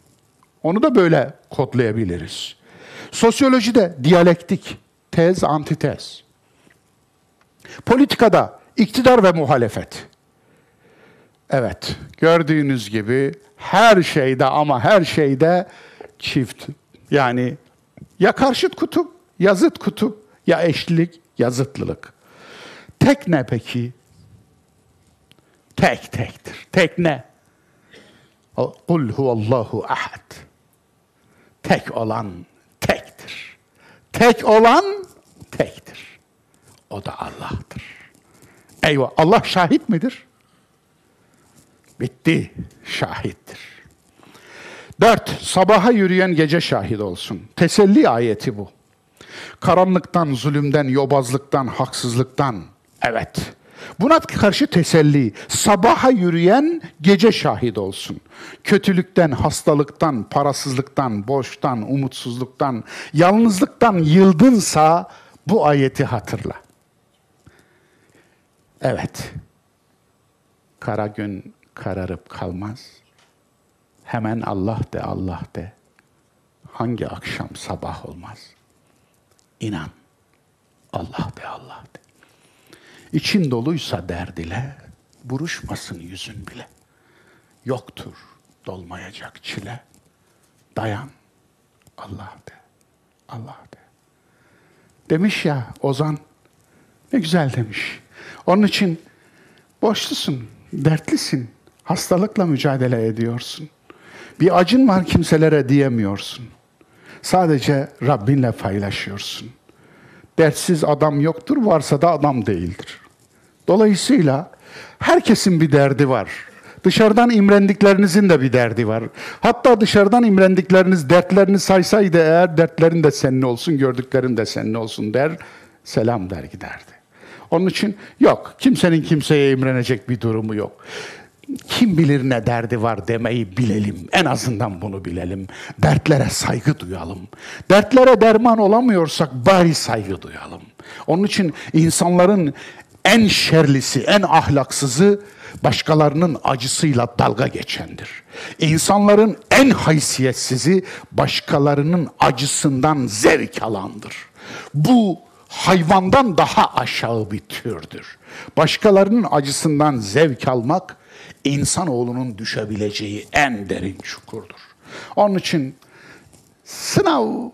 Onu da böyle kodlayabiliriz. Sosyolojide diyalektik, tez, antitez. Politikada iktidar ve muhalefet. Evet, gördüğünüz gibi her şeyde ama her şeyde çift. Yani ya karşıt kutup, ya zıt kutup, ya eşlilik, ya zıtlılık. Tek ne peki? Tek tektir. Tek ne? Kul huvallahu ahad. Tek olan tektir. Tek olan tektir. O da Allah'tır. Eyvah Allah şahit midir? Bitti. Şahittir. Dört, sabaha yürüyen gece şahit olsun. Teselli ayeti bu. Karanlıktan, zulümden, yobazlıktan, haksızlıktan. Evet. Buna karşı teselli. Sabaha yürüyen gece şahit olsun. Kötülükten, hastalıktan, parasızlıktan, boştan, umutsuzluktan, yalnızlıktan yıldınsa bu ayeti hatırla. Evet. Kara gün kararıp kalmaz. Hemen Allah de Allah de. Hangi akşam sabah olmaz. İnan. Allah de Allah de. İçin doluysa derd ile, buruşmasın yüzün bile. Yoktur dolmayacak çile. Dayan. Allah de. Allah de. Demiş ya Ozan, ne güzel demiş. Onun için boşlusun, dertlisin. Hastalıkla mücadele ediyorsun. Bir acın var kimselere diyemiyorsun. Sadece Rabbinle paylaşıyorsun. Dertsiz adam yoktur, varsa da adam değildir. Dolayısıyla herkesin bir derdi var. Dışarıdan imrendiklerinizin de bir derdi var. Hatta dışarıdan imrendikleriniz dertlerini saysaydı eğer dertlerin de senin olsun, gördüklerin de senin olsun der, selam der giderdi. Onun için yok, kimsenin kimseye imrenecek bir durumu yok kim bilir ne derdi var demeyi bilelim. En azından bunu bilelim. Dertlere saygı duyalım. Dertlere derman olamıyorsak bari saygı duyalım. Onun için insanların en şerlisi, en ahlaksızı başkalarının acısıyla dalga geçendir. İnsanların en haysiyetsizi başkalarının acısından zevk alandır. Bu hayvandan daha aşağı bir türdür. Başkalarının acısından zevk almak insanoğlunun düşebileceği en derin çukurdur. Onun için sınav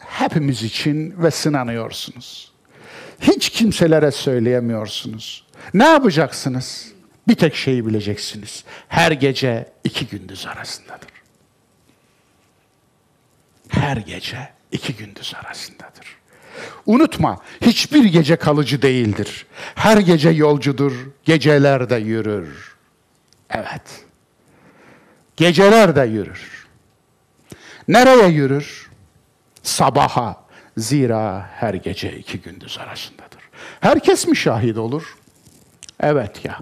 hepimiz için ve sınanıyorsunuz. Hiç kimselere söyleyemiyorsunuz. Ne yapacaksınız? Bir tek şeyi bileceksiniz. Her gece iki gündüz arasındadır. Her gece iki gündüz arasındadır. Unutma, hiçbir gece kalıcı değildir. Her gece yolcudur, geceler de yürür. Evet. Geceler de yürür. Nereye yürür? Sabaha. Zira her gece iki gündüz arasındadır. Herkes mi şahit olur? Evet ya.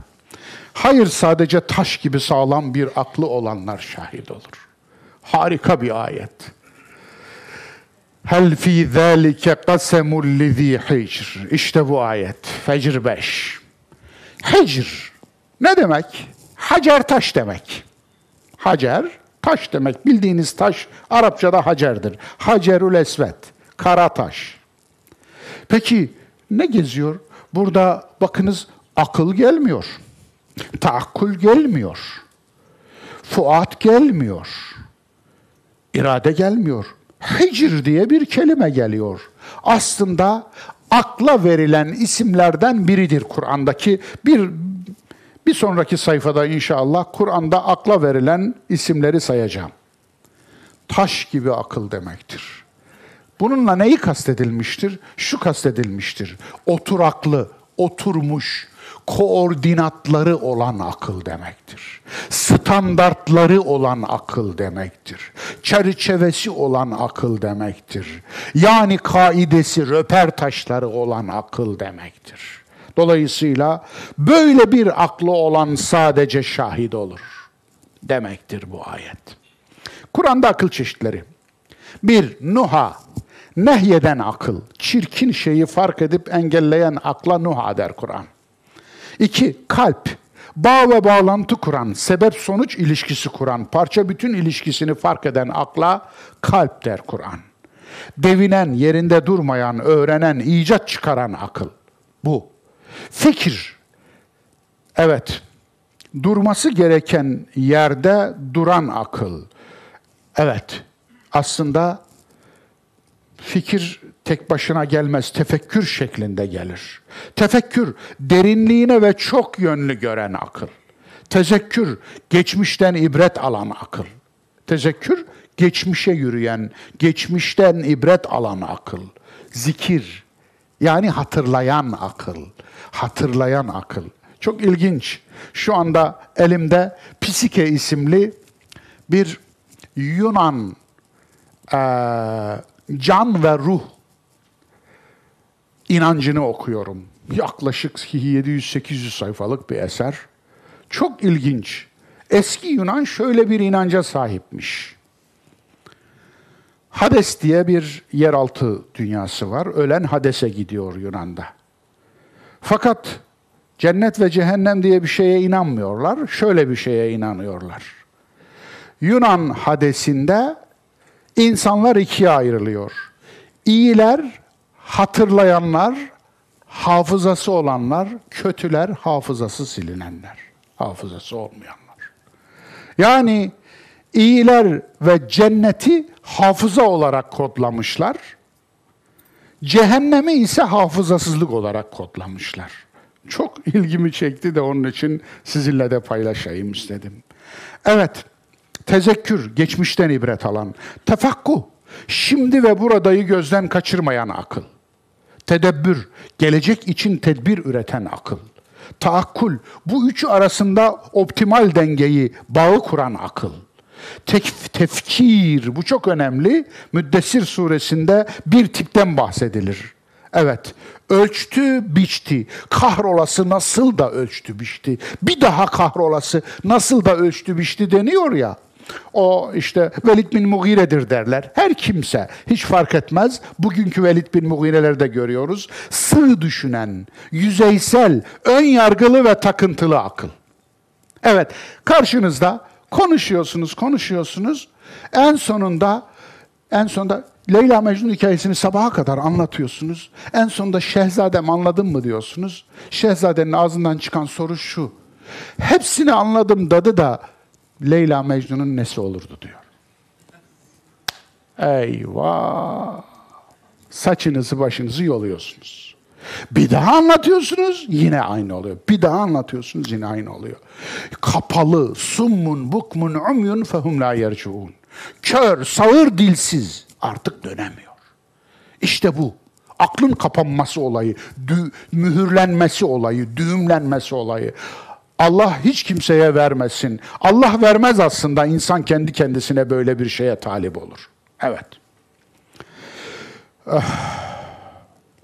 Hayır sadece taş gibi sağlam bir aklı olanlar şahit olur. Harika bir ayet. Hel fi zâlike kasemul lizî hicr. İşte bu ayet. Fecr 5. Hicr. Ne demek? Hacer taş demek. Hacer taş demek. Bildiğiniz taş Arapçada hacerdir. Hacerül esvet. Kara taş. Peki ne geziyor? Burada bakınız akıl gelmiyor. Taakkul gelmiyor. Fuat gelmiyor. İrade gelmiyor. Hicr diye bir kelime geliyor. Aslında akla verilen isimlerden biridir Kur'an'daki bir bir sonraki sayfada inşallah Kur'an'da akla verilen isimleri sayacağım. Taş gibi akıl demektir. Bununla neyi kastedilmiştir? Şu kastedilmiştir. Oturaklı, oturmuş, koordinatları olan akıl demektir. Standartları olan akıl demektir. Çerçevesi olan akıl demektir. Yani kaidesi, röper taşları olan akıl demektir. Dolayısıyla böyle bir aklı olan sadece şahit olur demektir bu ayet. Kur'an'da akıl çeşitleri. Bir, nuha, nehyeden akıl, çirkin şeyi fark edip engelleyen akla nuha der Kur'an. İki, kalp, bağ ve bağlantı kuran, sebep-sonuç ilişkisi kuran, parça bütün ilişkisini fark eden akla kalp der Kur'an. Devinen, yerinde durmayan, öğrenen, icat çıkaran akıl. Bu. Fikir. Evet. Durması gereken yerde duran akıl. Evet. Aslında fikir tek başına gelmez, tefekkür şeklinde gelir. Tefekkür, derinliğine ve çok yönlü gören akıl. Tezekkür, geçmişten ibret alan akıl. Tezekkür, geçmişe yürüyen, geçmişten ibret alan akıl. Zikir, yani hatırlayan akıl. Hatırlayan akıl. Çok ilginç. Şu anda elimde Psike isimli bir Yunan e, can ve ruh inancını okuyorum. Yaklaşık 700-800 sayfalık bir eser. Çok ilginç. Eski Yunan şöyle bir inanca sahipmiş. Hades diye bir yeraltı dünyası var. Ölen Hades'e gidiyor Yunan'da. Fakat cennet ve cehennem diye bir şeye inanmıyorlar. Şöyle bir şeye inanıyorlar. Yunan Hades'inde insanlar ikiye ayrılıyor. İyiler hatırlayanlar, hafızası olanlar, kötüler, hafızası silinenler, hafızası olmayanlar. Yani iyiler ve cenneti hafıza olarak kodlamışlar. Cehennemi ise hafızasızlık olarak kodlamışlar. Çok ilgimi çekti de onun için sizinle de paylaşayım istedim. Evet, tezekkür, geçmişten ibret alan, tefakkuh, şimdi ve buradayı gözden kaçırmayan akıl. Tedebbür, gelecek için tedbir üreten akıl. Taakkul, bu üçü arasında optimal dengeyi, bağı kuran akıl. Tek, tefkir, bu çok önemli. Müddessir suresinde bir tipten bahsedilir. Evet, ölçtü, biçti. Kahrolası nasıl da ölçtü, biçti. Bir daha kahrolası nasıl da ölçtü, biçti deniyor ya. O işte Velid bin Mughire'dir derler. Her kimse hiç fark etmez. Bugünkü Velid bin Mughire'leri de görüyoruz. Sığ düşünen, yüzeysel, ön yargılı ve takıntılı akıl. Evet, karşınızda konuşuyorsunuz, konuşuyorsunuz. En sonunda en sonunda Leyla Mecnun hikayesini sabaha kadar anlatıyorsunuz. En sonunda Şehzadem anladın mı diyorsunuz. Şehzadenin ağzından çıkan soru şu. Hepsini anladım dadı da Leyla Mecnun'un nesi olurdu diyor. Eyvah! Saçınızı başınızı yoluyorsunuz. Bir daha anlatıyorsunuz yine aynı oluyor. Bir daha anlatıyorsunuz yine aynı oluyor. Kapalı, summun, bukmun, umyun fehum la yercuun. Kör, sağır, dilsiz artık dönemiyor. İşte bu. Aklın kapanması olayı, mühürlenmesi olayı, düğümlenmesi olayı. Allah hiç kimseye vermesin. Allah vermez aslında insan kendi kendisine böyle bir şeye talip olur. Evet. Ah.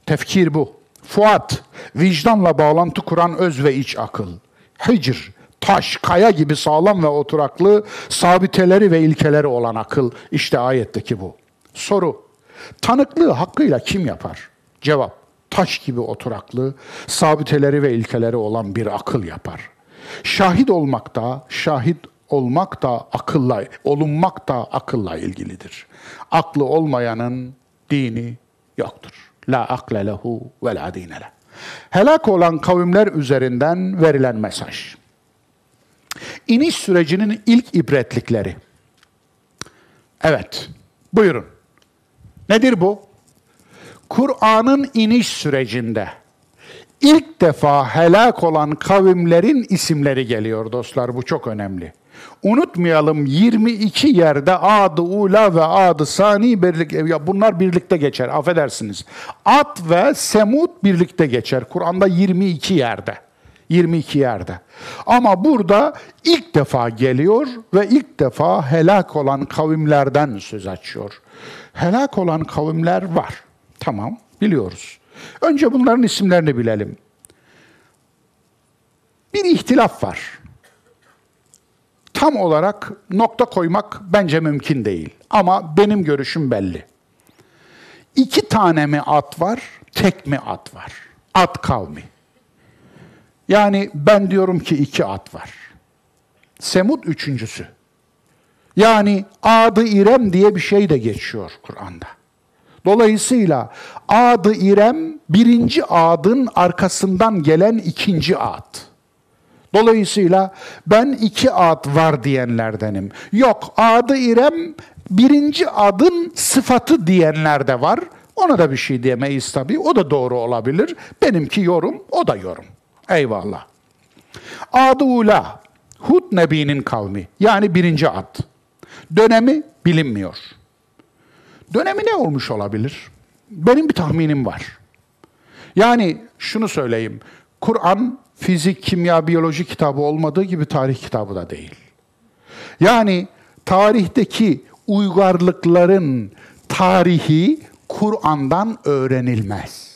Tefkir bu. Fuat, vicdanla bağlantı kuran öz ve iç akıl. Hicr, taş, kaya gibi sağlam ve oturaklı, sabiteleri ve ilkeleri olan akıl. İşte ayetteki bu. Soru, tanıklığı hakkıyla kim yapar? Cevap, taş gibi oturaklı, sabiteleri ve ilkeleri olan bir akıl yapar. Şahit olmak da, şahit olmak da akılla, olunmak da akılla ilgilidir. Aklı olmayanın dini yoktur. La akle lehu ve la dine leh. Helak olan kavimler üzerinden verilen mesaj. İniş sürecinin ilk ibretlikleri. Evet, buyurun. Nedir bu? Kur'an'ın iniş sürecinde ilk defa helak olan kavimlerin isimleri geliyor dostlar. Bu çok önemli. Unutmayalım 22 yerde adı ula ve adı sani birlik ya bunlar birlikte geçer affedersiniz. At ve semut birlikte geçer. Kur'an'da 22 yerde. 22 yerde. Ama burada ilk defa geliyor ve ilk defa helak olan kavimlerden söz açıyor. Helak olan kavimler var. Tamam, biliyoruz. Önce bunların isimlerini bilelim. Bir ihtilaf var. Tam olarak nokta koymak bence mümkün değil. Ama benim görüşüm belli. İki tane mi at var, tek mi at var? At kavmi. Yani ben diyorum ki iki at var. Semud üçüncüsü. Yani adı İrem diye bir şey de geçiyor Kur'an'da. Dolayısıyla adı İrem birinci adın arkasından gelen ikinci ad. Dolayısıyla ben iki ad var diyenlerdenim. Yok adı İrem birinci adın sıfatı diyenler de var. Ona da bir şey diyemeyiz tabii. O da doğru olabilir. Benimki yorum, o da yorum. Eyvallah. Adı Ula, Hud Nebi'nin kavmi. Yani birinci ad. Dönemi bilinmiyor. Dönemi ne olmuş olabilir? Benim bir tahminim var. Yani şunu söyleyeyim. Kur'an fizik, kimya, biyoloji kitabı olmadığı gibi tarih kitabı da değil. Yani tarihteki uygarlıkların tarihi Kur'an'dan öğrenilmez.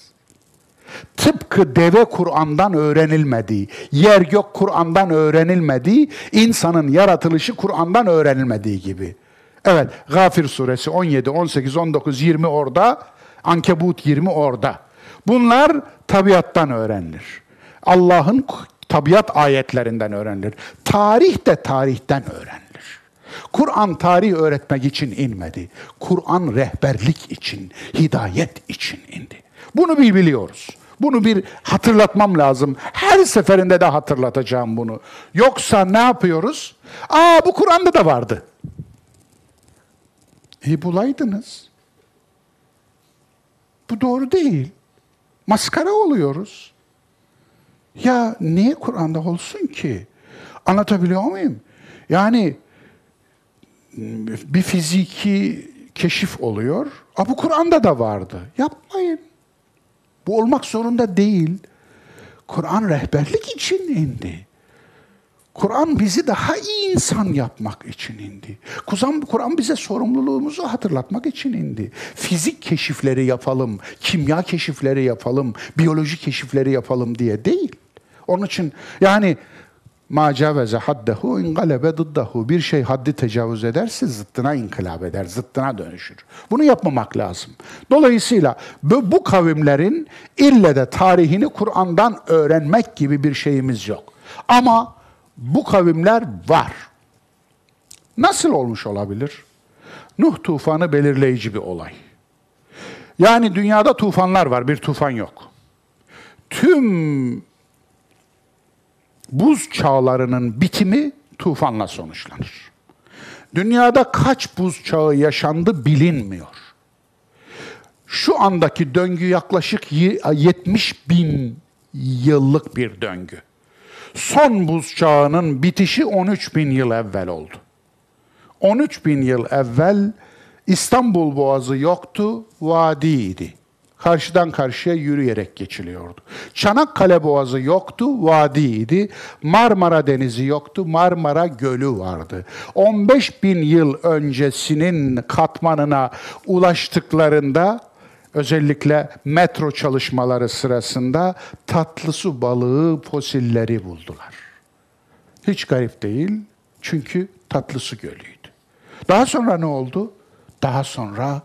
Tıpkı deve Kur'an'dan öğrenilmediği, yer gök Kur'an'dan öğrenilmediği, insanın yaratılışı Kur'an'dan öğrenilmediği gibi. Evet, Gafir suresi 17, 18, 19, 20 orada, Ankebut 20 orada. Bunlar tabiattan öğrenilir. Allah'ın tabiat ayetlerinden öğrenilir. Tarih de tarihten öğrenilir. Kur'an tarih öğretmek için inmedi. Kur'an rehberlik için, hidayet için indi. Bunu bir biliyoruz. Bunu bir hatırlatmam lazım. Her seferinde de hatırlatacağım bunu. Yoksa ne yapıyoruz? Aa bu Kur'an'da da vardı. E bulaydınız. Bu doğru değil. Maskara oluyoruz. Ya niye Kur'an'da olsun ki? Anlatabiliyor muyum? Yani bir fiziki keşif oluyor. A bu Kur'an'da da vardı. Yapmayın. Bu olmak zorunda değil. Kur'an rehberlik için indi. Kur'an bizi daha iyi insan yapmak için indi. Kur'an, Kur'an bize sorumluluğumuzu hatırlatmak için indi. Fizik keşifleri yapalım, kimya keşifleri yapalım, biyoloji keşifleri yapalım diye değil. Onun için yani ma caveze haddehu ingalebe dıddahu. Bir şey haddi tecavüz ederse zıttına inkılap eder, zıttına dönüşür. Bunu yapmamak lazım. Dolayısıyla bu, bu kavimlerin ille de tarihini Kur'an'dan öğrenmek gibi bir şeyimiz yok. Ama bu kavimler var. Nasıl olmuş olabilir? Nuh tufanı belirleyici bir olay. Yani dünyada tufanlar var, bir tufan yok. Tüm buz çağlarının bitimi tufanla sonuçlanır. Dünyada kaç buz çağı yaşandı bilinmiyor. Şu andaki döngü yaklaşık 70 bin yıllık bir döngü. Son buz çağının bitişi 13 bin yıl evvel oldu. 13 bin yıl evvel İstanbul Boğazı yoktu, vadiydi. Karşıdan karşıya yürüyerek geçiliyordu. Çanakkale Boğazı yoktu, vadiydi. Marmara Denizi yoktu, Marmara Gölü vardı. 15 bin yıl öncesinin katmanına ulaştıklarında özellikle metro çalışmaları sırasında tatlı su balığı fosilleri buldular. Hiç garip değil çünkü tatlı su gölüydü. Daha sonra ne oldu? Daha sonra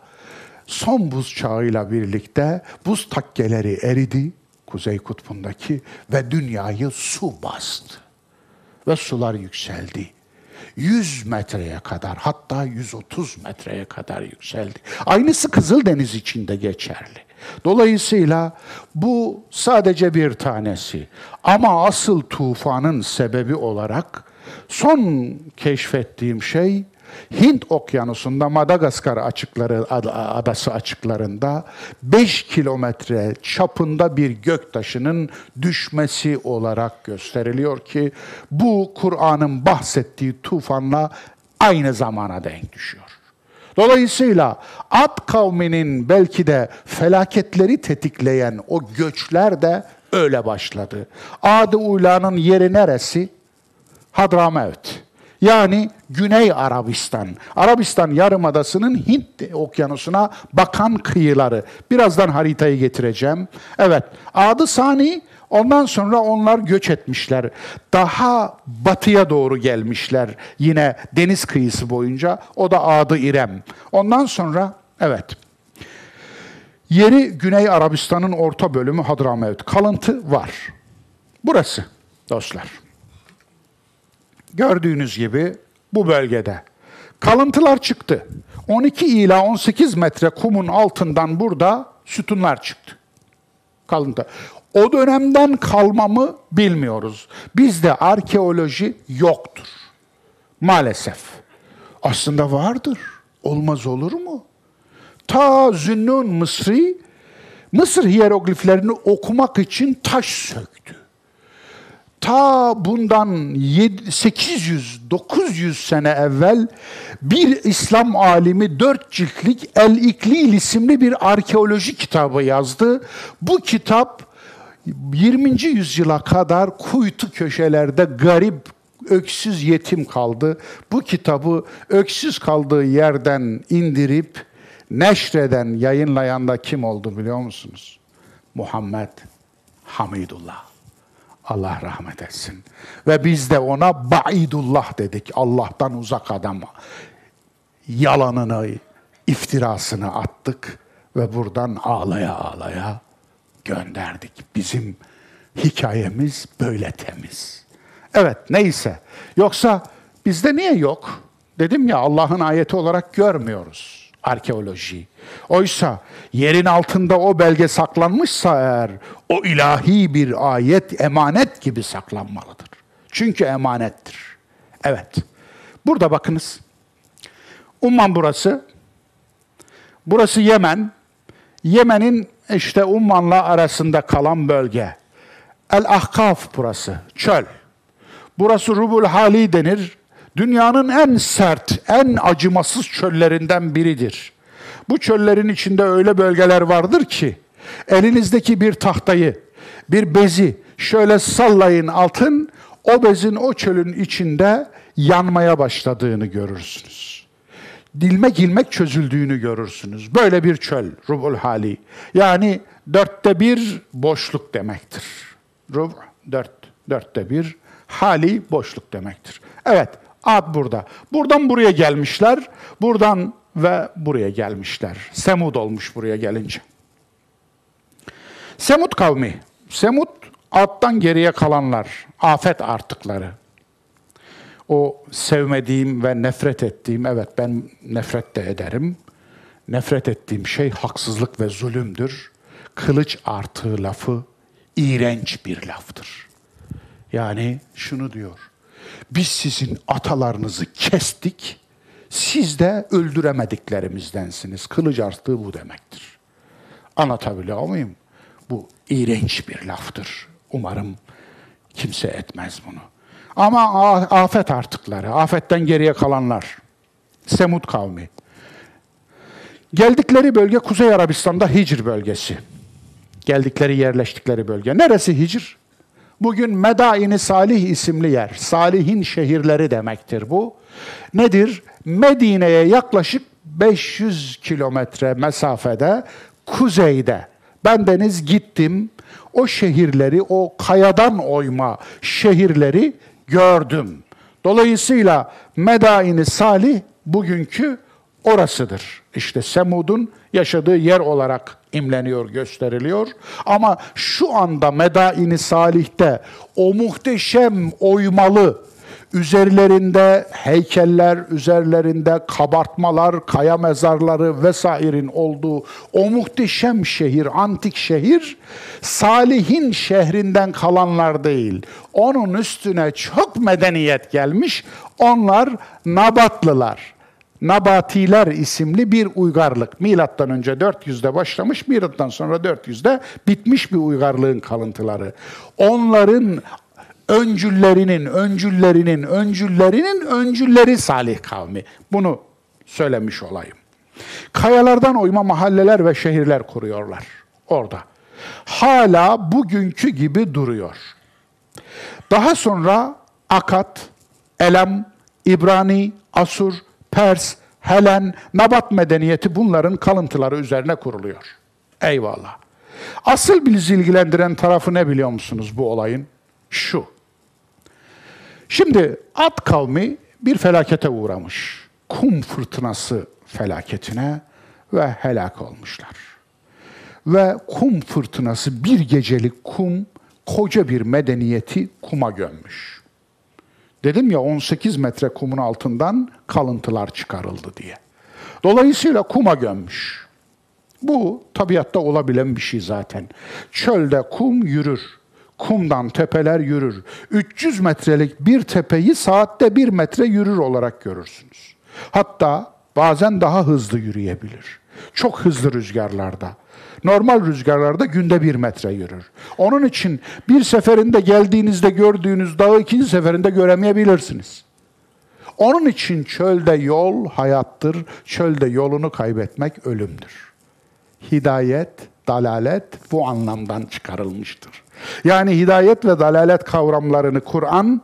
son buz çağıyla birlikte buz takkeleri eridi Kuzey Kutbu'ndaki ve dünyayı su bastı. Ve sular yükseldi. 100 metreye kadar hatta 130 metreye kadar yükseldi. Aynısı Kızıldeniz için de geçerli. Dolayısıyla bu sadece bir tanesi. Ama asıl tufanın sebebi olarak son keşfettiğim şey Hint Okyanusu'nda Madagaskar açıkları adası açıklarında 5 kilometre çapında bir göktaşının düşmesi olarak gösteriliyor ki bu Kur'an'ın bahsettiği tufanla aynı zamana denk düşüyor. Dolayısıyla Ad kavminin belki de felaketleri tetikleyen o göçler de öyle başladı. Ad-ı Ula'nın yeri neresi? Hadramevt. Yani Güney Arabistan. Arabistan Yarımadası'nın Hint okyanusuna bakan kıyıları. Birazdan haritayı getireceğim. Evet, adı Sani Ondan sonra onlar göç etmişler. Daha batıya doğru gelmişler yine deniz kıyısı boyunca. O da adı İrem. Ondan sonra evet. Yeri Güney Arabistan'ın orta bölümü Hadramevt. Kalıntı var. Burası dostlar. Gördüğünüz gibi bu bölgede kalıntılar çıktı. 12 ila 18 metre kumun altından burada sütunlar çıktı. Kalıntı. O dönemden kalmamı bilmiyoruz. Bizde arkeoloji yoktur. Maalesef. Aslında vardır. Olmaz olur mu? Ta Zünnun Mısri Mısır hierogliflerini okumak için taş söktü ta bundan 800-900 sene evvel bir İslam alimi dört ciltlik El İklil isimli bir arkeoloji kitabı yazdı. Bu kitap 20. yüzyıla kadar kuytu köşelerde garip öksüz yetim kaldı. Bu kitabı öksüz kaldığı yerden indirip neşreden, yayınlayan da kim oldu biliyor musunuz? Muhammed Hamidullah. Allah rahmet etsin. Ve biz de ona Baidullah dedik. Allah'tan uzak adam. Yalanını, iftirasını attık ve buradan ağlaya ağlaya gönderdik. Bizim hikayemiz böyle temiz. Evet neyse. Yoksa bizde niye yok? Dedim ya Allah'ın ayeti olarak görmüyoruz arkeoloji. Oysa yerin altında o belge saklanmışsa eğer o ilahi bir ayet emanet gibi saklanmalıdır. Çünkü emanettir. Evet. Burada bakınız. Umman burası. Burası Yemen. Yemen'in işte Umman'la arasında kalan bölge. El-Ahkaf burası. Çöl. Burası Rubul Hali denir dünyanın en sert, en acımasız çöllerinden biridir. Bu çöllerin içinde öyle bölgeler vardır ki elinizdeki bir tahtayı, bir bezi şöyle sallayın altın, o bezin o çölün içinde yanmaya başladığını görürsünüz. Dilmek ilmek çözüldüğünü görürsünüz. Böyle bir çöl, rubul hali. Yani dörtte bir boşluk demektir. Rub, dört, dörtte bir hali boşluk demektir. Evet, ad burada. Buradan buraya gelmişler, buradan ve buraya gelmişler. Semud olmuş buraya gelince. Semud kavmi. Semud alttan geriye kalanlar, afet artıkları. O sevmediğim ve nefret ettiğim, evet ben nefret de ederim. Nefret ettiğim şey haksızlık ve zulümdür. Kılıç artığı lafı iğrenç bir laftır. Yani şunu diyor. Biz sizin atalarınızı kestik, siz de öldüremediklerimizdensiniz. Kılıç artığı bu demektir. Anlatabiliyor muyum? Bu iğrenç bir laftır. Umarım kimse etmez bunu. Ama afet artıkları, afetten geriye kalanlar, Semud kavmi. Geldikleri bölge Kuzey Arabistan'da Hicr bölgesi. Geldikleri, yerleştikleri bölge. Neresi Hicr? Bugün Medaini Salih isimli yer. Salih'in şehirleri demektir bu. Nedir? Medine'ye yaklaşık 500 kilometre mesafede kuzeyde. Ben deniz gittim. O şehirleri, o kayadan oyma şehirleri gördüm. Dolayısıyla Medaini Salih bugünkü orasıdır. İşte Semud'un yaşadığı yer olarak imleniyor, gösteriliyor. Ama şu anda Medaini Salih'te o muhteşem oymalı, üzerlerinde heykeller, üzerlerinde kabartmalar, kaya mezarları vesairin olduğu o muhteşem şehir, antik şehir, Salih'in şehrinden kalanlar değil. Onun üstüne çok medeniyet gelmiş, onlar Nabatlılar. Nabatiler isimli bir uygarlık. Milattan önce 400'de başlamış, milattan sonra 400'de bitmiş bir uygarlığın kalıntıları. Onların öncüllerinin, öncüllerinin, öncüllerinin öncülleri Salih kavmi. Bunu söylemiş olayım. Kayalardan oyma mahalleler ve şehirler kuruyorlar orada. Hala bugünkü gibi duruyor. Daha sonra Akat, Elem, İbrani, Asur, Pers, Helen, Nabat medeniyeti bunların kalıntıları üzerine kuruluyor. Eyvallah. Asıl bizi ilgilendiren tarafı ne biliyor musunuz bu olayın? Şu. Şimdi Ad kavmi bir felakete uğramış. Kum fırtınası felaketine ve helak olmuşlar. Ve kum fırtınası bir gecelik kum koca bir medeniyeti kuma gömmüş. Dedim ya 18 metre kumun altından kalıntılar çıkarıldı diye. Dolayısıyla kuma gömmüş. Bu tabiatta olabilen bir şey zaten. Çölde kum yürür. Kumdan tepeler yürür. 300 metrelik bir tepeyi saatte bir metre yürür olarak görürsünüz. Hatta bazen daha hızlı yürüyebilir. Çok hızlı rüzgarlarda. Normal rüzgarlarda günde bir metre yürür. Onun için bir seferinde geldiğinizde gördüğünüz dağı ikinci seferinde göremeyebilirsiniz. Onun için çölde yol hayattır, çölde yolunu kaybetmek ölümdür. Hidayet, dalalet bu anlamdan çıkarılmıştır. Yani hidayet ve dalalet kavramlarını Kur'an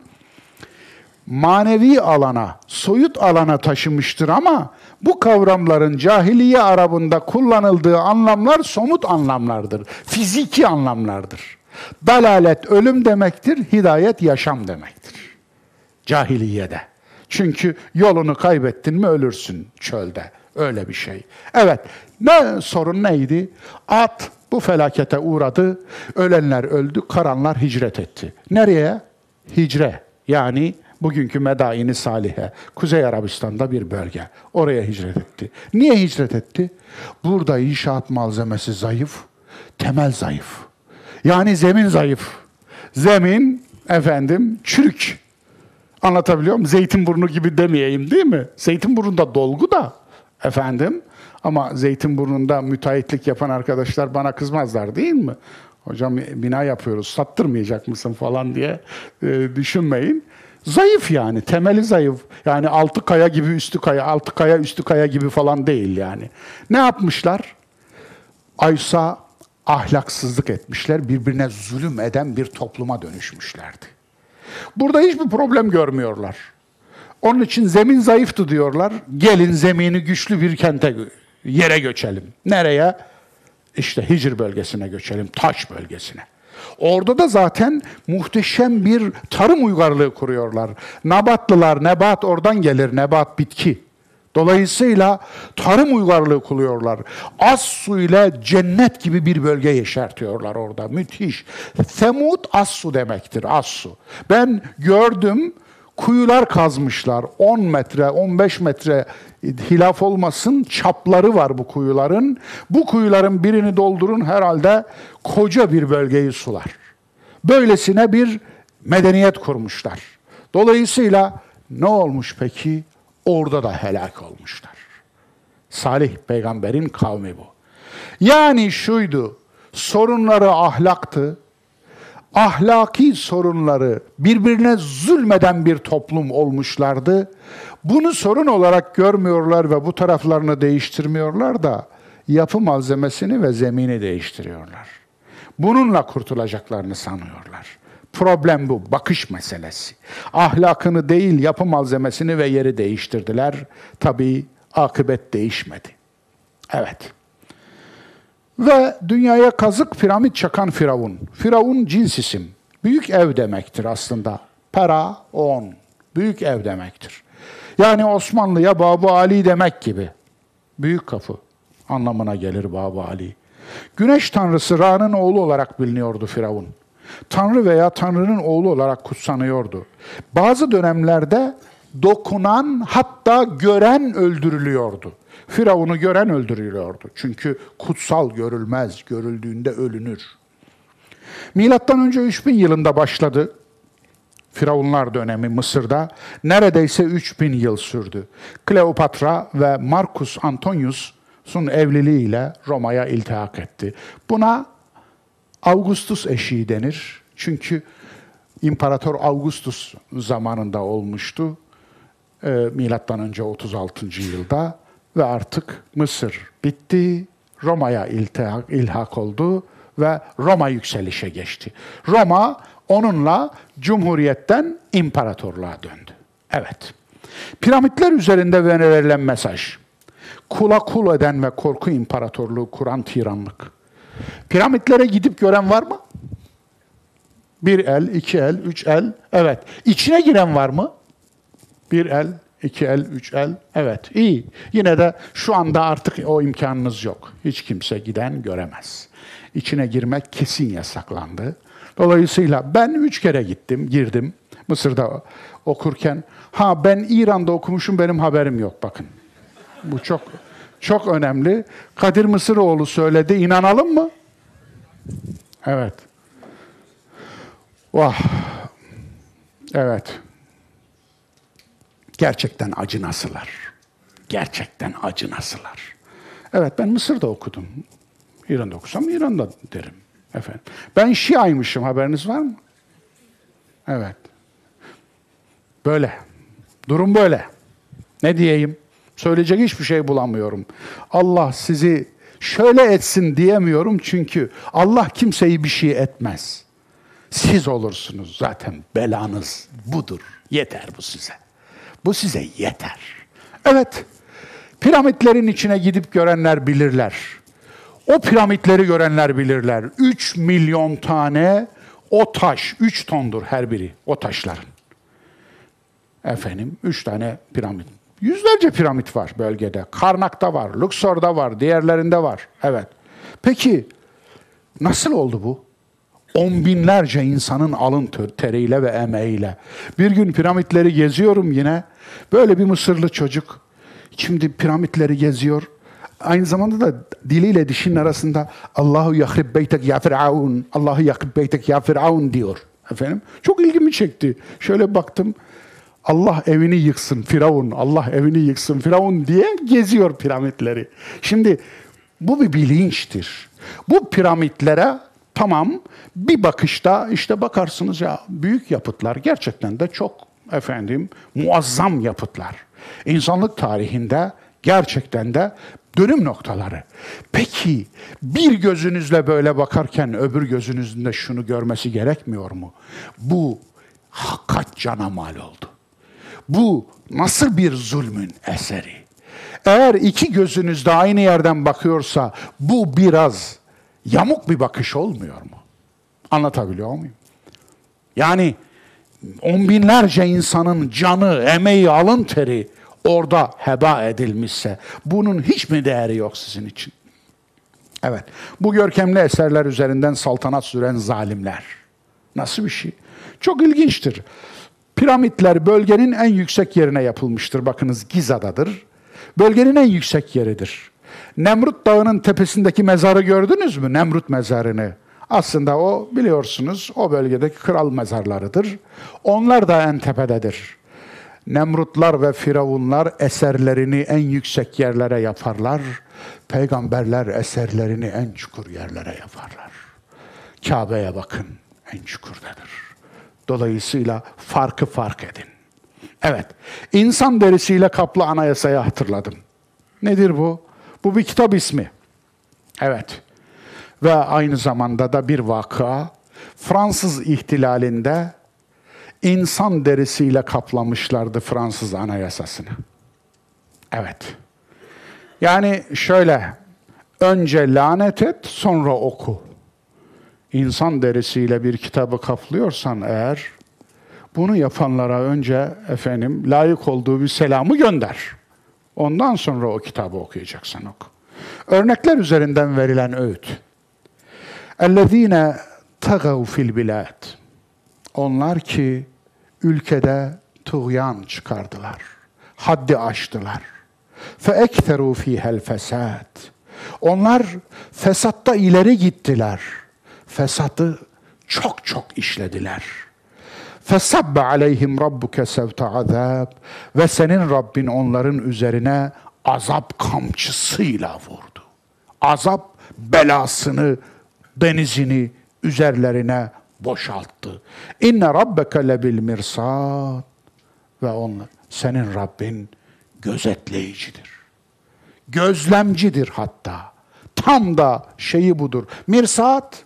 manevi alana, soyut alana taşımıştır ama bu kavramların cahiliye Arabında kullanıldığı anlamlar somut anlamlardır. Fiziki anlamlardır. Dalalet ölüm demektir, hidayet yaşam demektir. Cahiliyede. Çünkü yolunu kaybettin mi ölürsün çölde. Öyle bir şey. Evet, ne sorun neydi? At bu felakete uğradı, ölenler öldü, karanlar hicret etti. Nereye? Hicre. Yani bugünkü Medaini Salihe, Kuzey Arabistan'da bir bölge. Oraya hicret etti. Niye hicret etti? Burada inşaat malzemesi zayıf, temel zayıf. Yani zemin zayıf. Zemin efendim çürük. Anlatabiliyor muyum? Zeytinburnu gibi demeyeyim değil mi? Zeytinburnu'nda dolgu da efendim ama Zeytinburnu'nda müteahhitlik yapan arkadaşlar bana kızmazlar değil mi? Hocam bina yapıyoruz, sattırmayacak mısın falan diye e, düşünmeyin. Zayıf yani, temeli zayıf. Yani altı kaya gibi üstü kaya, altı kaya üstü kaya gibi falan değil yani. Ne yapmışlar? Aysa ahlaksızlık etmişler, birbirine zulüm eden bir topluma dönüşmüşlerdi. Burada hiçbir problem görmüyorlar. Onun için zemin zayıftı diyorlar. Gelin zemini güçlü bir kente, yere göçelim. Nereye? İşte Hicr bölgesine göçelim, Taş bölgesine. Orada da zaten muhteşem bir tarım uygarlığı kuruyorlar. Nabatlılar, nebat oradan gelir, nebat bitki. Dolayısıyla tarım uygarlığı kuruyorlar. Az su ile cennet gibi bir bölge yeşertiyorlar orada. Müthiş. Semud az su demektir, az su. Ben gördüm, kuyular kazmışlar. 10 metre, 15 metre hilaf olmasın çapları var bu kuyuların. Bu kuyuların birini doldurun herhalde koca bir bölgeyi sular. Böylesine bir medeniyet kurmuşlar. Dolayısıyla ne olmuş peki? Orada da helak olmuşlar. Salih peygamberin kavmi bu. Yani şuydu, sorunları ahlaktı, ahlaki sorunları birbirine zulmeden bir toplum olmuşlardı. Bunu sorun olarak görmüyorlar ve bu taraflarını değiştirmiyorlar da yapı malzemesini ve zemini değiştiriyorlar. Bununla kurtulacaklarını sanıyorlar. Problem bu, bakış meselesi. Ahlakını değil, yapı malzemesini ve yeri değiştirdiler. Tabii akıbet değişmedi. Evet. Ve dünyaya kazık piramit çakan Firavun. Firavun cins isim. Büyük ev demektir aslında. Para, on. Büyük ev demektir. Yani Osmanlı'ya Babu Ali demek gibi. Büyük kapı anlamına gelir Babu Ali. Güneş tanrısı Ra'nın oğlu olarak biliniyordu Firavun. Tanrı veya Tanrı'nın oğlu olarak kutsanıyordu. Bazı dönemlerde dokunan hatta gören öldürülüyordu. Firavun'u gören öldürülüyordu. Çünkü kutsal görülmez, görüldüğünde ölünür. Milattan önce 3000 yılında başladı. Firavunlar dönemi Mısır'da neredeyse 3000 yıl sürdü. Kleopatra ve Marcus Antonius'un evliliğiyle Roma'ya iltihak etti. Buna Augustus eşiği denir. Çünkü İmparator Augustus zamanında olmuştu. E, milattan önce 36. yılda ve artık Mısır bitti. Roma'ya iltihak, ilhak oldu ve Roma yükselişe geçti. Roma onunla cumhuriyetten imparatorluğa döndü. Evet. Piramitler üzerinde verilen mesaj. Kula kul eden ve korku imparatorluğu kuran tiranlık. Piramitlere gidip gören var mı? Bir el, iki el, üç el. Evet. İçine giren var mı? Bir el, iki el, üç el. Evet, iyi. Yine de şu anda artık o imkanınız yok. Hiç kimse giden göremez. İçine girmek kesin yasaklandı. Dolayısıyla ben üç kere gittim, girdim Mısır'da okurken. Ha ben İran'da okumuşum, benim haberim yok bakın. Bu çok çok önemli. Kadir Mısıroğlu söyledi. İnanalım mı? Evet. Vah. Evet. Gerçekten acı nasılar. Gerçekten acı nasılar. Evet ben Mısır'da okudum. İran'da okusam İran'da derim. Efendim. Ben Şia'ymışım haberiniz var mı? Evet. Böyle. Durum böyle. Ne diyeyim? Söyleyecek hiçbir şey bulamıyorum. Allah sizi şöyle etsin diyemiyorum çünkü Allah kimseyi bir şey etmez. Siz olursunuz zaten belanız budur. Yeter bu size. Bu size yeter. Evet, piramitlerin içine gidip görenler bilirler. O piramitleri görenler bilirler. 3 milyon tane o taş, 3 tondur her biri o taşların. Efendim, 3 tane piramit. Yüzlerce piramit var bölgede. Karnak'ta var, Luxor'da var, diğerlerinde var. Evet. Peki nasıl oldu bu? On binlerce insanın alın teriyle ve emeğiyle. Bir gün piramitleri geziyorum yine. Böyle bir Mısırlı çocuk. Şimdi piramitleri geziyor. Aynı zamanda da diliyle dişinin arasında Allahu yahrib beytek ya firavun, Allahu yahrib beytek ya firavun diyor. Efendim çok ilgimi çekti. Şöyle baktım. Allah evini yıksın Firavun, Allah evini yıksın Firavun diye geziyor piramitleri. Şimdi bu bir bilinçtir. Bu piramitlere tamam bir bakışta işte bakarsınız ya büyük yapıtlar gerçekten de çok efendim muazzam yapıtlar. İnsanlık tarihinde gerçekten de dönüm noktaları. Peki bir gözünüzle böyle bakarken öbür gözünüzün de şunu görmesi gerekmiyor mu? Bu hakikat cana mal oldu. Bu nasıl bir zulmün eseri? Eğer iki gözünüz de aynı yerden bakıyorsa bu biraz yamuk bir bakış olmuyor mu? Anlatabiliyor muyum? Yani on binlerce insanın canı, emeği, alın teri orada heba edilmişse bunun hiç mi değeri yok sizin için? Evet. Bu görkemli eserler üzerinden saltanat süren zalimler. Nasıl bir şey? Çok ilginçtir. Piramitler bölgenin en yüksek yerine yapılmıştır. Bakınız Giza'dadır. Bölgenin en yüksek yeridir. Nemrut Dağı'nın tepesindeki mezarı gördünüz mü? Nemrut mezarını. Aslında o biliyorsunuz o bölgedeki kral mezarlarıdır. Onlar da en tepededir. Nemrutlar ve firavunlar eserlerini en yüksek yerlere yaparlar. Peygamberler eserlerini en çukur yerlere yaparlar. Kabe'ye bakın en çukurdadır. Dolayısıyla farkı fark edin. Evet, insan derisiyle kaplı anayasayı hatırladım. Nedir bu? Bu bir kitap ismi. Evet. Ve aynı zamanda da bir vaka. Fransız ihtilalinde insan derisiyle kaplamışlardı Fransız anayasasını. Evet. Yani şöyle, önce lanet et, sonra oku. İnsan derisiyle bir kitabı kaplıyorsan eğer, bunu yapanlara önce efendim layık olduğu bir selamı gönder. Ondan sonra o kitabı okuyacaksan oku. Örnekler üzerinden verilen öğüt. اَلَّذ۪ينَ تَغَوْ fil الْبِلَادِ Onlar ki ülkede tuğyan çıkardılar. Haddi aştılar. فَاَكْثَرُوا ف۪يهَا الْفَسَادِ Onlar fesatta ileri gittiler. Fesatı çok çok işlediler. فَسَبَّ عَلَيْهِمْ رَبُّكَ سَوْتَ عَذَابٍ Ve senin Rabbin onların üzerine azap kamçısıyla vurdu. Azap belasını, denizini üzerlerine boşalttı. İnne rabbeke lebil mirsad ve onlar senin Rabbin gözetleyicidir. Gözlemcidir hatta. Tam da şeyi budur. Mirsat,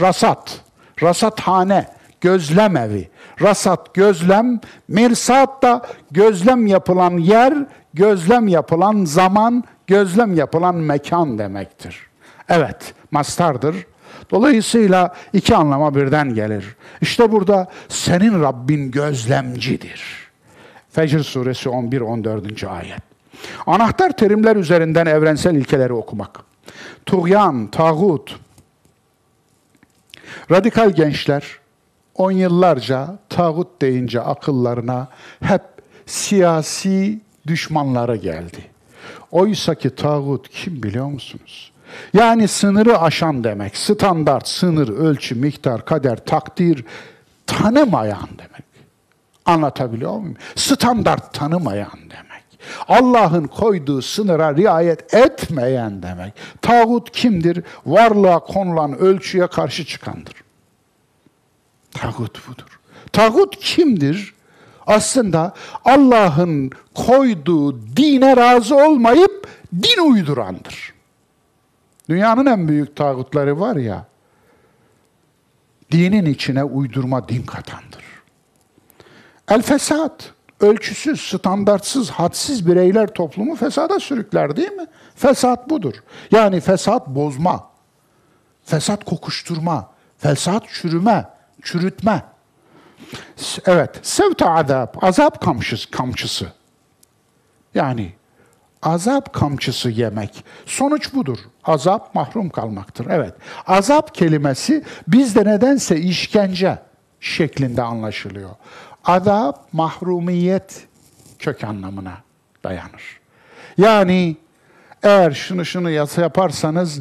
rasat, rasathane, gözlem evi. Rasat gözlem, mirsat da gözlem yapılan yer, gözlem yapılan zaman, gözlem yapılan mekan demektir. Evet, mastardır. Dolayısıyla iki anlama birden gelir. İşte burada senin Rabbin gözlemcidir. Fecr suresi 11-14. ayet. Anahtar terimler üzerinden evrensel ilkeleri okumak. Tuğyan, tağut. Radikal gençler on yıllarca tağut deyince akıllarına hep siyasi düşmanları geldi. Oysa ki tağut kim biliyor musunuz? Yani sınırı aşan demek. Standart, sınır, ölçü, miktar, kader, takdir tanımayan demek. Anlatabiliyor muyum? Standart tanımayan demek. Allah'ın koyduğu sınıra riayet etmeyen demek. Tağut kimdir? Varlığa konulan ölçüye karşı çıkandır. Tağut budur. Tağut kimdir? Aslında Allah'ın koyduğu dine razı olmayıp din uydurandır. Dünyanın en büyük tağutları var ya, dinin içine uydurma din katandır. El fesat, ölçüsüz, standartsız, hadsiz bireyler toplumu fesada sürükler değil mi? Fesat budur. Yani fesat bozma, fesat kokuşturma, fesat çürüme, çürütme. Evet, sevte azap, azap kamçısı, kamçısı. Yani azap kamçısı yemek. Sonuç budur. Azap mahrum kalmaktır. Evet. Azap kelimesi bizde nedense işkence şeklinde anlaşılıyor. Azap mahrumiyet kök anlamına dayanır. Yani eğer şunu şunu yasa yaparsanız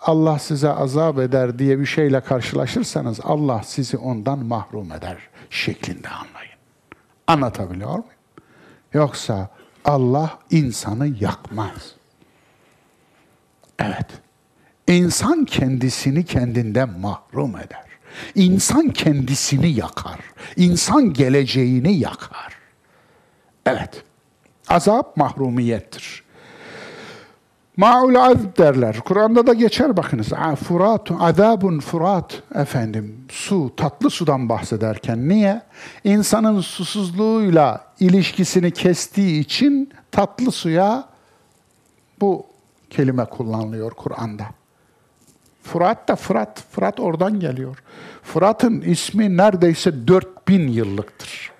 Allah size azap eder diye bir şeyle karşılaşırsanız Allah sizi ondan mahrum eder şeklinde anlayın. Anlatabiliyor muyum? Yoksa Allah insanı yakmaz. Evet. İnsan kendisini kendinden mahrum eder. İnsan kendisini yakar. İnsan geleceğini yakar. Evet. Azap mahrumiyettir. Ma'ul azb derler. Kur'an'da da geçer bakınız. Furat, azabun furat efendim. Su, tatlı sudan bahsederken. Niye? İnsanın susuzluğuyla ilişkisini kestiği için tatlı suya bu kelime kullanılıyor Kur'an'da. Fırat da Fırat, Fırat oradan geliyor. Fırat'ın ismi neredeyse 4000 yıllıktır.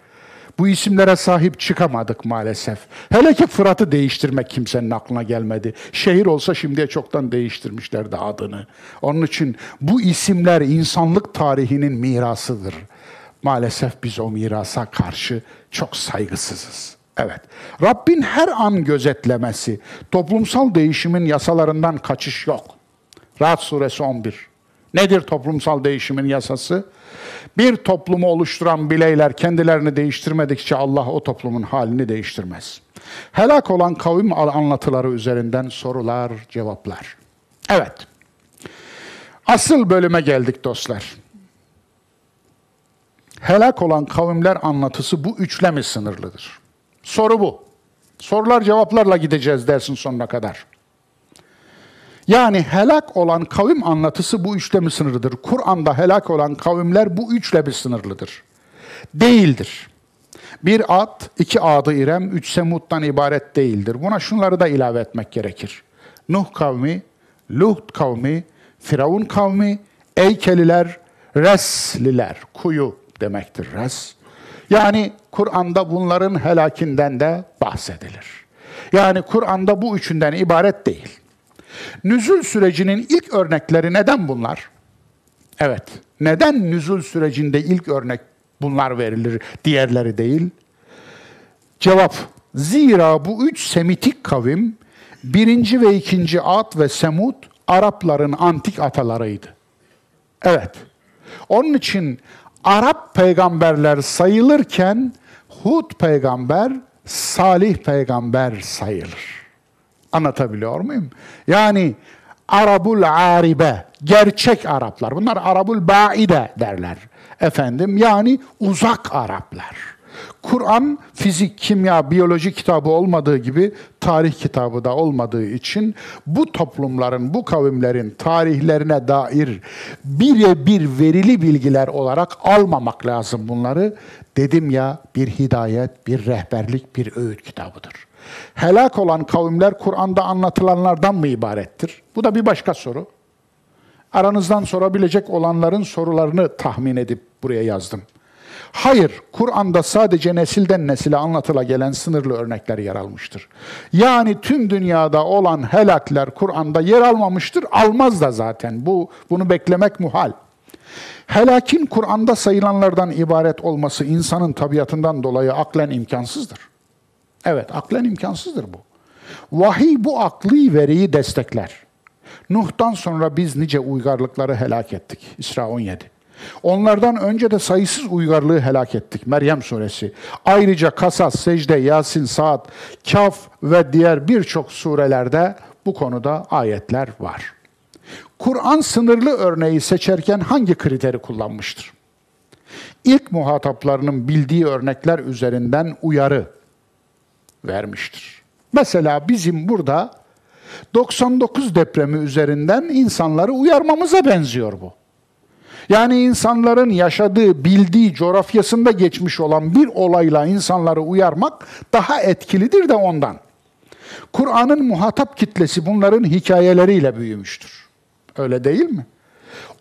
Bu isimlere sahip çıkamadık maalesef. Hele ki Fırat'ı değiştirmek kimsenin aklına gelmedi. Şehir olsa şimdiye çoktan değiştirmişlerdi adını. Onun için bu isimler insanlık tarihinin mirasıdır. Maalesef biz o mirasa karşı çok saygısızız. Evet. Rabbin her an gözetlemesi, toplumsal değişimin yasalarından kaçış yok. Rahat suresi 11. Nedir toplumsal değişimin yasası? Bir toplumu oluşturan bileyler kendilerini değiştirmedikçe Allah o toplumun halini değiştirmez. Helak olan kavim anlatıları üzerinden sorular, cevaplar. Evet. Asıl bölüme geldik dostlar. Helak olan kavimler anlatısı bu üçle mi sınırlıdır? Soru bu. Sorular cevaplarla gideceğiz dersin sonuna kadar. Yani helak olan kavim anlatısı bu üçle mi sınırlıdır? Kur'an'da helak olan kavimler bu üçle bir sınırlıdır. Değildir. Bir at, iki adı İrem, üç Semud'dan ibaret değildir. Buna şunları da ilave etmek gerekir. Nuh kavmi, Lut kavmi, Firavun kavmi, Eykeliler, Resliler, kuyu demektir res. Yani Kur'an'da bunların helakinden de bahsedilir. Yani Kur'an'da bu üçünden ibaret değil. Nüzul sürecinin ilk örnekleri neden bunlar? Evet. Neden nüzul sürecinde ilk örnek bunlar verilir, diğerleri değil? Cevap, zira bu üç Semitik kavim, birinci ve ikinci Ad ve Semud, Arapların antik atalarıydı. Evet. Onun için Arap peygamberler sayılırken Hud peygamber, Salih peygamber sayılır. Anlatabiliyor muyum? Yani Arabul Aribe, gerçek Araplar. Bunlar Arabul Baide derler. Efendim yani uzak Araplar. Kur'an fizik, kimya, biyoloji kitabı olmadığı gibi tarih kitabı da olmadığı için bu toplumların, bu kavimlerin tarihlerine dair birebir verili bilgiler olarak almamak lazım bunları. Dedim ya bir hidayet, bir rehberlik, bir öğüt kitabıdır. Helak olan kavimler Kur'an'da anlatılanlardan mı ibarettir? Bu da bir başka soru. Aranızdan sorabilecek olanların sorularını tahmin edip buraya yazdım. Hayır, Kur'an'da sadece nesilden nesile anlatıla gelen sınırlı örnekler yer almıştır. Yani tüm dünyada olan helakler Kur'an'da yer almamıştır, almaz da zaten. Bu bunu beklemek muhal. Helakin Kur'an'da sayılanlardan ibaret olması insanın tabiatından dolayı aklen imkansızdır. Evet, aklen imkansızdır bu. Vahiy bu akli veriyi destekler. Nuh'tan sonra biz nice uygarlıkları helak ettik. İsra 17. Onlardan önce de sayısız uygarlığı helak ettik. Meryem suresi. Ayrıca Kasas, Secde, Yasin, Saat, Kaf ve diğer birçok surelerde bu konuda ayetler var. Kur'an sınırlı örneği seçerken hangi kriteri kullanmıştır? İlk muhataplarının bildiği örnekler üzerinden uyarı vermiştir. Mesela bizim burada 99 depremi üzerinden insanları uyarmamıza benziyor bu. Yani insanların yaşadığı, bildiği, coğrafyasında geçmiş olan bir olayla insanları uyarmak daha etkilidir de ondan. Kur'an'ın muhatap kitlesi bunların hikayeleriyle büyümüştür. Öyle değil mi?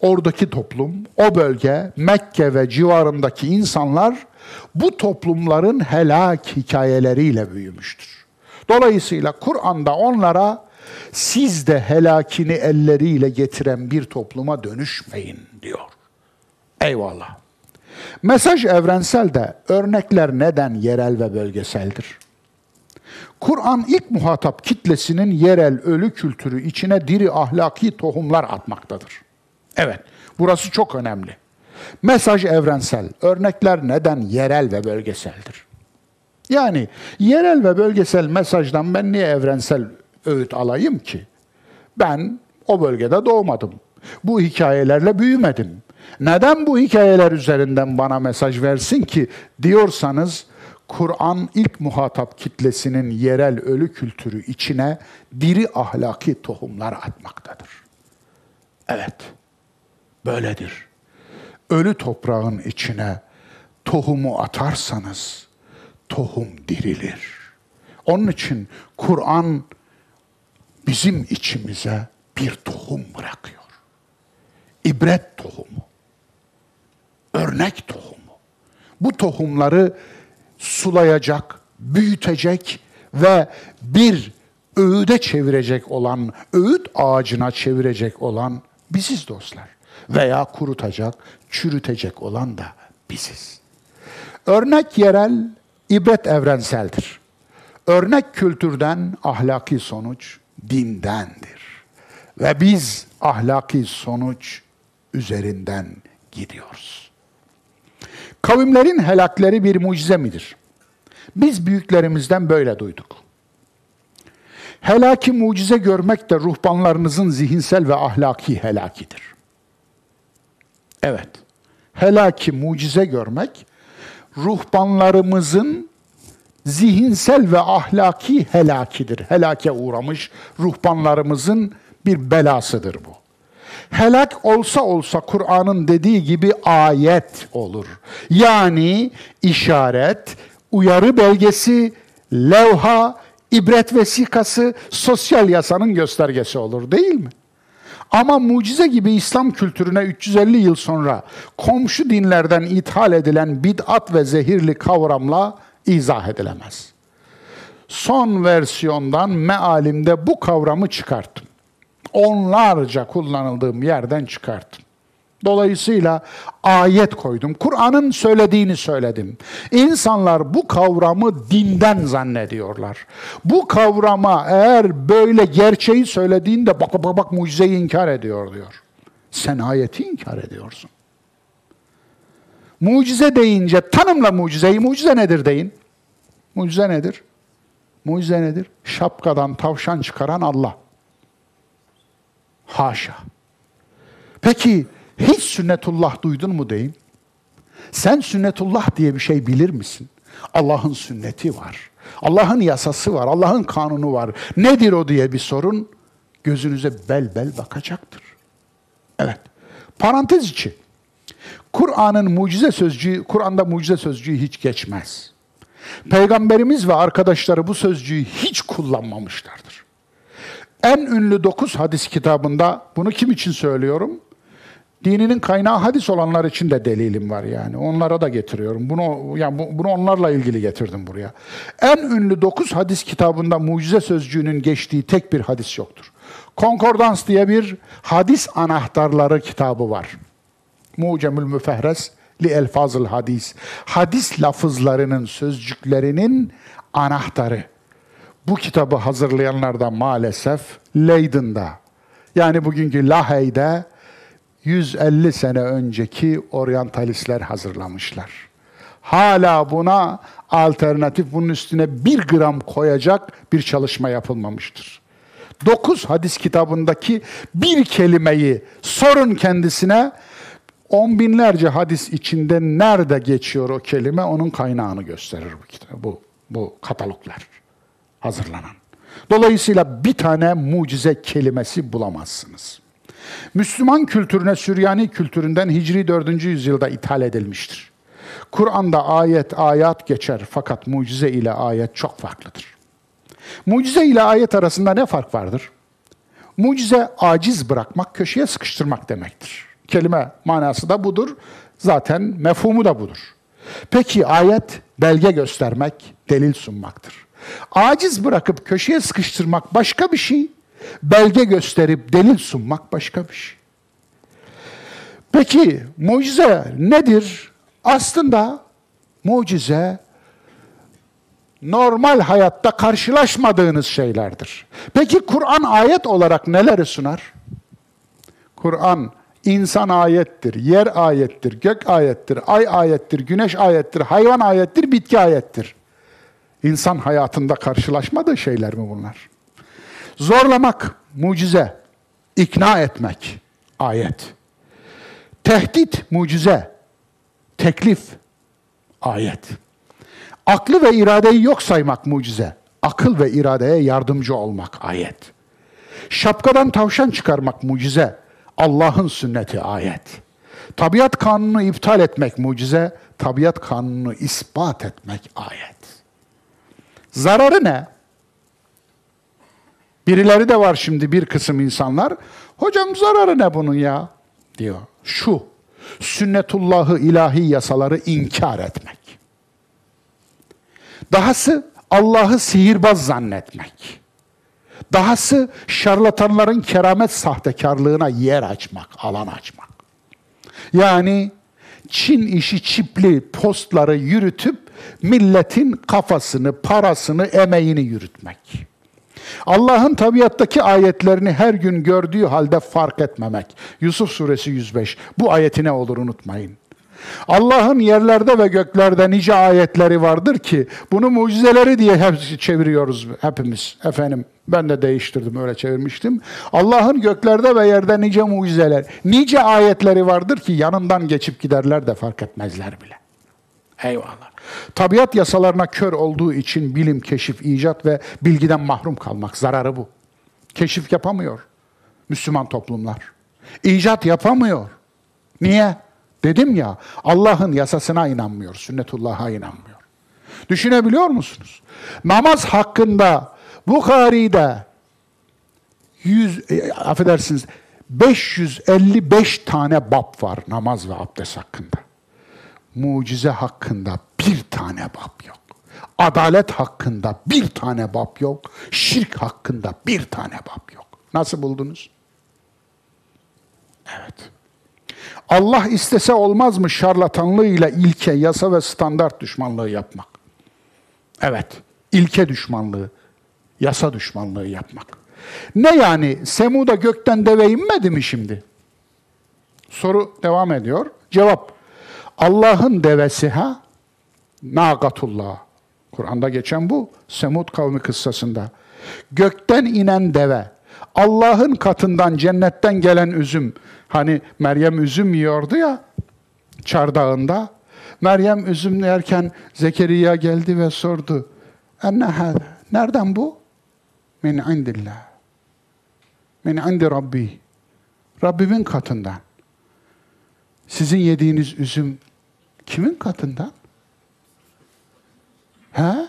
Oradaki toplum, o bölge, Mekke ve civarındaki insanlar bu toplumların helak hikayeleriyle büyümüştür. Dolayısıyla Kur'an'da onlara siz de helakini elleriyle getiren bir topluma dönüşmeyin diyor. Eyvallah. Mesaj evrensel de örnekler neden yerel ve bölgeseldir? Kur'an ilk muhatap kitlesinin yerel ölü kültürü içine diri ahlaki tohumlar atmaktadır. Evet, burası çok önemli. Mesaj evrensel, örnekler neden yerel ve bölgeseldir? Yani yerel ve bölgesel mesajdan ben niye evrensel öğüt alayım ki? Ben o bölgede doğmadım. Bu hikayelerle büyümedim. Neden bu hikayeler üzerinden bana mesaj versin ki diyorsanız Kur'an ilk muhatap kitlesinin yerel ölü kültürü içine diri ahlaki tohumlar atmaktadır. Evet, böyledir. Ölü toprağın içine tohumu atarsanız tohum dirilir. Onun için Kur'an bizim içimize bir tohum bırakıyor. ibret tohumu. Örnek tohumu. Bu tohumları sulayacak, büyütecek ve bir öğüde çevirecek olan, öğüt ağacına çevirecek olan biziz dostlar. Veya kurutacak, çürütecek olan da biziz. Örnek yerel, ibret evrenseldir. Örnek kültürden ahlaki sonuç dindendir. Ve biz ahlaki sonuç üzerinden gidiyoruz. Kavimlerin helakleri bir mucize midir? Biz büyüklerimizden böyle duyduk. Helaki mucize görmek de ruhbanlarınızın zihinsel ve ahlaki helakidir. Evet, helaki mucize görmek, ruhbanlarımızın zihinsel ve ahlaki helakidir. Helake uğramış ruhbanlarımızın bir belasıdır bu. Helak olsa olsa Kur'an'ın dediği gibi ayet olur. Yani işaret, uyarı belgesi, levha, ibret vesikası, sosyal yasanın göstergesi olur değil mi? Ama mucize gibi İslam kültürüne 350 yıl sonra komşu dinlerden ithal edilen bid'at ve zehirli kavramla izah edilemez. Son versiyondan mealimde bu kavramı çıkarttım. Onlarca kullanıldığım yerden çıkarttım. Dolayısıyla ayet koydum. Kur'an'ın söylediğini söyledim. İnsanlar bu kavramı dinden zannediyorlar. Bu kavrama eğer böyle gerçeği söylediğinde bak bak bak mucizeyi inkar ediyor diyor. Sen ayeti inkar ediyorsun. Mucize deyince tanımla mucizeyi. Mucize nedir deyin. Mucize nedir? Mucize nedir? Şapkadan tavşan çıkaran Allah. Haşa. Peki hiç sünnetullah duydun mu deyin. Sen sünnetullah diye bir şey bilir misin? Allah'ın sünneti var. Allah'ın yasası var. Allah'ın kanunu var. Nedir o diye bir sorun gözünüze bel bel bakacaktır. Evet. Parantez içi. Kur'an'ın mucize sözcüğü, Kur'an'da mucize sözcüğü hiç geçmez. Peygamberimiz ve arkadaşları bu sözcüğü hiç kullanmamışlardır. En ünlü dokuz hadis kitabında, bunu kim için söylüyorum? Dininin kaynağı hadis olanlar için de delilim var yani. Onlara da getiriyorum. Bunu yani bunu onlarla ilgili getirdim buraya. En ünlü dokuz hadis kitabında mucize sözcüğünün geçtiği tek bir hadis yoktur. Konkordans diye bir hadis anahtarları kitabı var. Mucemül Müfehres li elfazıl hadis. Hadis lafızlarının, sözcüklerinin anahtarı. Bu kitabı hazırlayanlar da maalesef Leyden'da, yani bugünkü Lahey'de 150 sene önceki oryantalistler hazırlamışlar. Hala buna alternatif, bunun üstüne bir gram koyacak bir çalışma yapılmamıştır. Dokuz hadis kitabındaki bir kelimeyi sorun kendisine, on binlerce hadis içinde nerede geçiyor o kelime, onun kaynağını gösterir bu kitap, bu, bu kataloglar hazırlanan. Dolayısıyla bir tane mucize kelimesi bulamazsınız. Müslüman kültürüne Süryani kültüründen Hicri 4. yüzyılda ithal edilmiştir. Kur'an'da ayet ayat geçer fakat mucize ile ayet çok farklıdır. Mucize ile ayet arasında ne fark vardır? Mucize aciz bırakmak, köşeye sıkıştırmak demektir. Kelime manası da budur. Zaten mefhumu da budur. Peki ayet belge göstermek, delil sunmaktır. Aciz bırakıp köşeye sıkıştırmak başka bir şey belge gösterip delil sunmak başka bir şey. Peki mucize nedir? Aslında mucize normal hayatta karşılaşmadığınız şeylerdir. Peki Kur'an ayet olarak neleri sunar? Kur'an insan ayettir, yer ayettir, gök ayettir, ay ayettir, güneş ayettir, hayvan ayettir, bitki ayettir. İnsan hayatında karşılaşmadığı şeyler mi bunlar? Zorlamak, mucize. ikna etmek, ayet. Tehdit, mucize. Teklif, ayet. Aklı ve iradeyi yok saymak mucize. Akıl ve iradeye yardımcı olmak ayet. Şapkadan tavşan çıkarmak mucize. Allah'ın sünneti ayet. Tabiat kanunu iptal etmek mucize. Tabiat kanunu ispat etmek ayet. Zararı ne? Birileri de var şimdi bir kısım insanlar. Hocam zararı ne bunun ya? diyor. Şu, sünnetullahı ilahi yasaları inkar etmek. Dahası Allah'ı sihirbaz zannetmek. Dahası şarlatanların keramet sahtekarlığına yer açmak, alan açmak. Yani Çin işi çipli postları yürütüp milletin kafasını, parasını, emeğini yürütmek. Allah'ın tabiattaki ayetlerini her gün gördüğü halde fark etmemek. Yusuf suresi 105. Bu ayeti ne olur unutmayın. Allah'ın yerlerde ve göklerde nice ayetleri vardır ki bunu mucizeleri diye hep çeviriyoruz hepimiz. Efendim ben de değiştirdim öyle çevirmiştim. Allah'ın göklerde ve yerde nice mucizeler, nice ayetleri vardır ki yanından geçip giderler de fark etmezler bile. Eyvallah. Tabiat yasalarına kör olduğu için bilim, keşif, icat ve bilgiden mahrum kalmak zararı bu. Keşif yapamıyor Müslüman toplumlar. İcat yapamıyor. Niye? Dedim ya Allah'ın yasasına inanmıyor, sünnetullah'a inanmıyor. Düşünebiliyor musunuz? Namaz hakkında Bukhari'de 100 e, affedersiniz 555 tane bab var namaz ve abdest hakkında. Mucize hakkında bir tane bab yok. Adalet hakkında bir tane bab yok. Şirk hakkında bir tane bab yok. Nasıl buldunuz? Evet. Allah istese olmaz mı şarlatanlığıyla ilke, yasa ve standart düşmanlığı yapmak? Evet, ilke düşmanlığı, yasa düşmanlığı yapmak. Ne yani? Semud'a gökten deve inmedi mi şimdi? Soru devam ediyor. Cevap, Allah'ın devesi ha? Nagatullah. Kur'an'da geçen bu. Semud kavmi kıssasında. Gökten inen deve. Allah'ın katından cennetten gelen üzüm. Hani Meryem üzüm yiyordu ya çardağında. Meryem üzüm yerken Zekeriya geldi ve sordu. Enne Nereden bu? Min indillah. Min indi Rabbi. Rabbimin katından. Sizin yediğiniz üzüm kimin katından? He?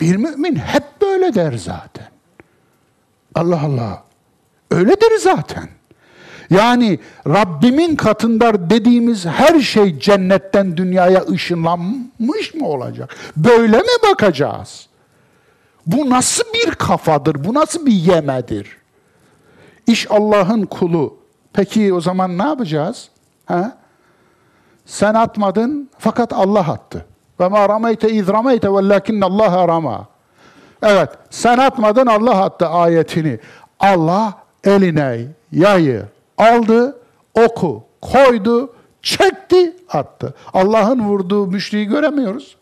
Bir mümin hep böyle der zaten. Allah Allah. Öyledir zaten. Yani Rabbimin katında dediğimiz her şey cennetten dünyaya ışınlanmış mı olacak? Böyle mi bakacağız? Bu nasıl bir kafadır? Bu nasıl bir yemedir? İş Allah'ın kulu. Peki o zaman ne yapacağız? Ha? Sen atmadın fakat Allah attı. Ve ma rameyte iz rameyte velakinne Allah rama. Evet, sen atmadın Allah attı ayetini. Allah eline yayı aldı, oku koydu, çekti, attı. Allah'ın vurduğu müşriği göremiyoruz.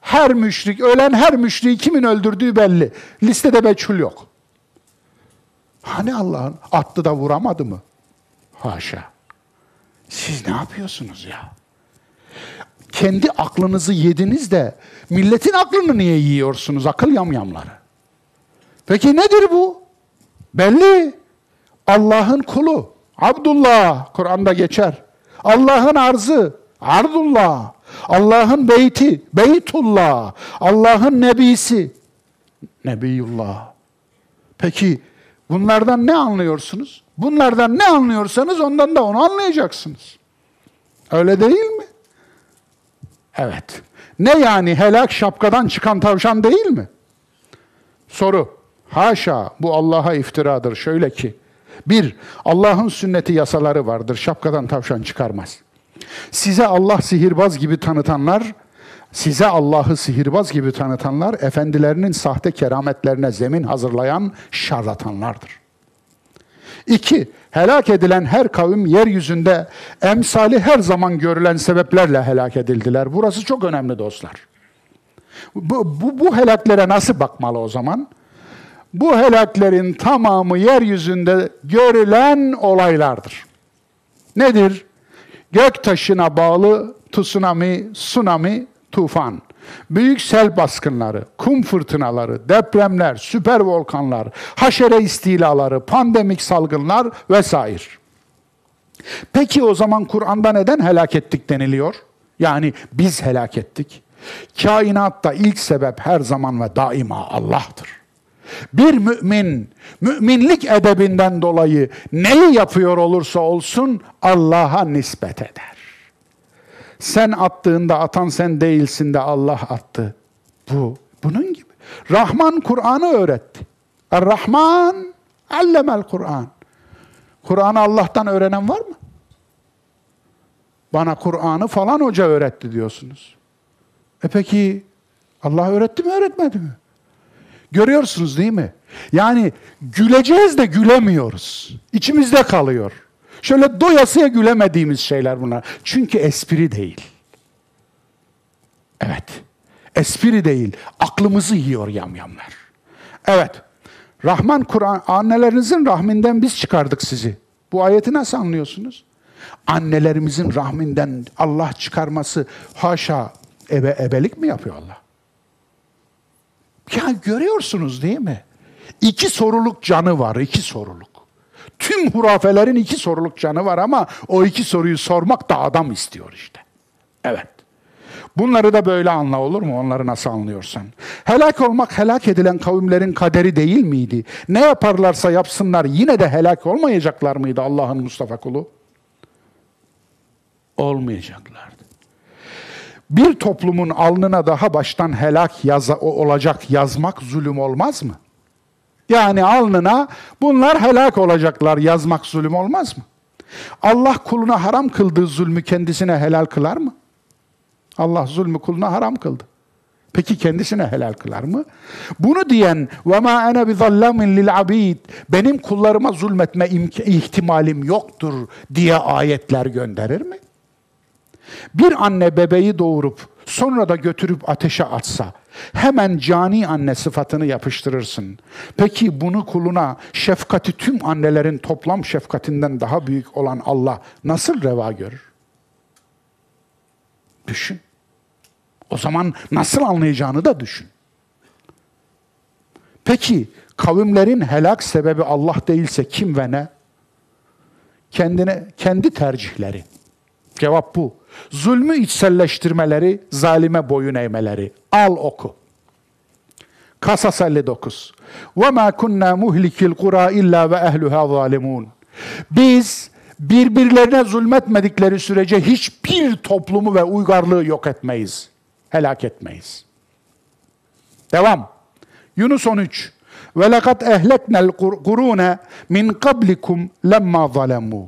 Her müşrik, ölen her müşriği kimin öldürdüğü belli. Listede meçhul yok. Hani Allah'ın attı da vuramadı mı? Haşa. Siz ne yapıyorsunuz ya? Kendi aklınızı yediniz de milletin aklını niye yiyorsunuz akıl yamyamları? Peki nedir bu? Belli. Allah'ın kulu. Abdullah Kur'an'da geçer. Allah'ın arzı. Ardullah. Allah'ın beyti. Beytullah. Allah'ın nebisi. Nebiyullah. Peki bunlardan ne anlıyorsunuz? Bunlardan ne anlıyorsanız ondan da onu anlayacaksınız. Öyle değil mi? Evet. Ne yani helak şapkadan çıkan tavşan değil mi? Soru. Haşa bu Allah'a iftiradır. Şöyle ki, bir, Allah'ın sünneti yasaları vardır. Şapkadan tavşan çıkarmaz. Size Allah sihirbaz gibi tanıtanlar, size Allah'ı sihirbaz gibi tanıtanlar, efendilerinin sahte kerametlerine zemin hazırlayan şarlatanlardır. İki, helak edilen her kavim yeryüzünde emsali her zaman görülen sebeplerle helak edildiler. Burası çok önemli dostlar. Bu, bu, bu helaklere nasıl bakmalı o zaman? Bu helaklerin tamamı yeryüzünde görülen olaylardır. Nedir? Gök taşına bağlı tsunami, tsunami, tufan, büyük sel baskınları, kum fırtınaları, depremler, süper volkanlar, haşere istilaları, pandemik salgınlar vesaire. Peki o zaman Kur'an'da neden helak ettik deniliyor? Yani biz helak ettik. Kainatta ilk sebep her zaman ve daima Allah'tır. Bir mümin, müminlik edebinden dolayı neyi yapıyor olursa olsun Allah'a nispet eder. Sen attığında atan sen değilsin de Allah attı. Bu, bunun gibi. Rahman Kur'an'ı öğretti. Er-Rahman allemel Kur'an. Kur'an'ı Allah'tan öğrenen var mı? Bana Kur'an'ı falan hoca öğretti diyorsunuz. E peki Allah öğretti mi öğretmedi mi? Görüyorsunuz değil mi? Yani güleceğiz de gülemiyoruz. İçimizde kalıyor. Şöyle doyasıya gülemediğimiz şeyler bunlar. Çünkü espri değil. Evet. Espri değil. Aklımızı yiyor yamyamlar. Evet. Rahman Kur'an, annelerinizin rahminden biz çıkardık sizi. Bu ayeti nasıl anlıyorsunuz? Annelerimizin rahminden Allah çıkarması haşa ebe, ebelik mi yapıyor Allah? Ya görüyorsunuz değil mi? İki soruluk canı var, iki soruluk. Tüm hurafelerin iki soruluk canı var ama o iki soruyu sormak da adam istiyor işte. Evet. Bunları da böyle anla olur mu? Onları nasıl anlıyorsan. Helak olmak helak edilen kavimlerin kaderi değil miydi? Ne yaparlarsa yapsınlar yine de helak olmayacaklar mıydı Allah'ın Mustafa kulu? Olmayacaklardı. Bir toplumun alnına daha baştan helak yaza, olacak yazmak zulüm olmaz mı? Yani alnına bunlar helak olacaklar yazmak zulüm olmaz mı? Allah kuluna haram kıldığı zulmü kendisine helal kılar mı? Allah zulmü kuluna haram kıldı. Peki kendisine helal kılar mı? Bunu diyen ve ma ana bi zallamin lil abid benim kullarıma zulmetme ihtimalim yoktur diye ayetler gönderir mi? Bir anne bebeği doğurup sonra da götürüp ateşe atsa hemen cani anne sıfatını yapıştırırsın. Peki bunu kuluna şefkati tüm annelerin toplam şefkatinden daha büyük olan Allah nasıl reva görür? Düşün. O zaman nasıl anlayacağını da düşün. Peki kavimlerin helak sebebi Allah değilse kim ve ne? Kendine kendi tercihleri. Cevap bu. Zulmü içselleştirmeleri, zalime boyun eğmeleri. Al oku. Kasas 59. Ve ma kunna muhlikil kura illa ve ehluha zalimun. Biz birbirlerine zulmetmedikleri sürece hiçbir toplumu ve uygarlığı yok etmeyiz. Helak etmeyiz. Devam. Yunus 13. Ve lekad ehleknel kurune min kablikum lemma zalemû.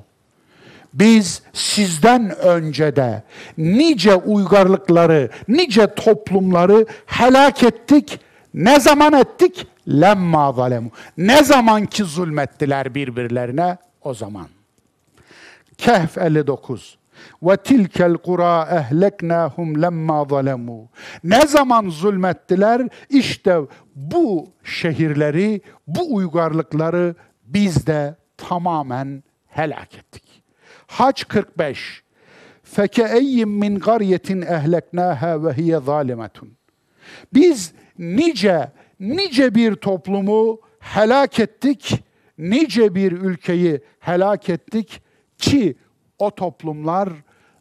Biz sizden önce de nice uygarlıkları, nice toplumları helak ettik. Ne zaman ettik? Lemma zalemu. Ne zaman ki zulmettiler birbirlerine? O zaman. Kehf 59. Ve tilkel kura ehleknahum lemma zalemu. Ne zaman zulmettiler? İşte bu şehirleri, bu uygarlıkları biz de tamamen helak ettik. Haç 45. Fekeeyyim min qaryetin ehleknaha ve hiye zalimetun. Biz nice nice bir toplumu helak ettik, nice bir ülkeyi helak ettik ki o toplumlar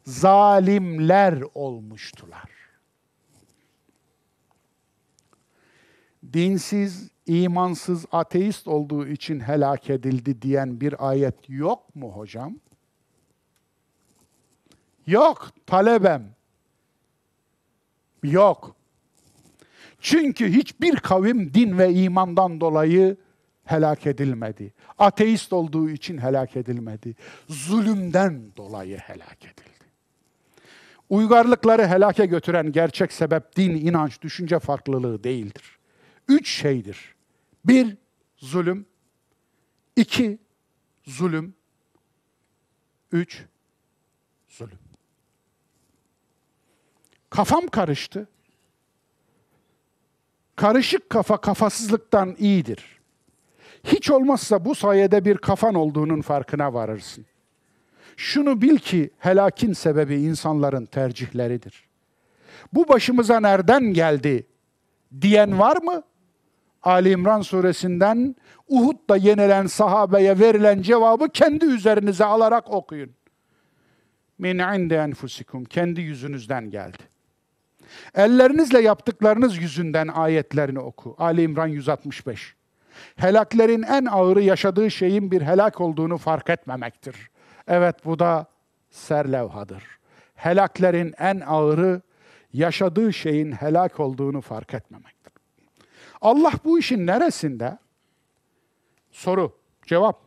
zalimler olmuştular. Dinsiz, imansız, ateist olduğu için helak edildi diyen bir ayet yok mu hocam? Yok, talebem. Yok. Çünkü hiçbir kavim din ve imandan dolayı helak edilmedi. Ateist olduğu için helak edilmedi. Zulümden dolayı helak edildi. Uygarlıkları helake götüren gerçek sebep din, inanç, düşünce farklılığı değildir. Üç şeydir. Bir, zulüm. iki zulüm. Üç, zulüm. Kafam karıştı. Karışık kafa kafasızlıktan iyidir. Hiç olmazsa bu sayede bir kafan olduğunun farkına varırsın. Şunu bil ki helakin sebebi insanların tercihleridir. Bu başımıza nereden geldi diyen var mı? Ali İmran suresinden Uhud'da yenilen sahabeye verilen cevabı kendi üzerinize alarak okuyun. Min inde enfusikum kendi yüzünüzden geldi. Ellerinizle yaptıklarınız yüzünden ayetlerini oku. Ali İmran 165. helaklerin en ağırı yaşadığı şeyin bir helak olduğunu fark etmemektir. Evet bu da serlevhadır. Helaklerin en ağırı yaşadığı şeyin helak olduğunu fark etmemektir. Allah bu işin neresinde? Soru, cevap.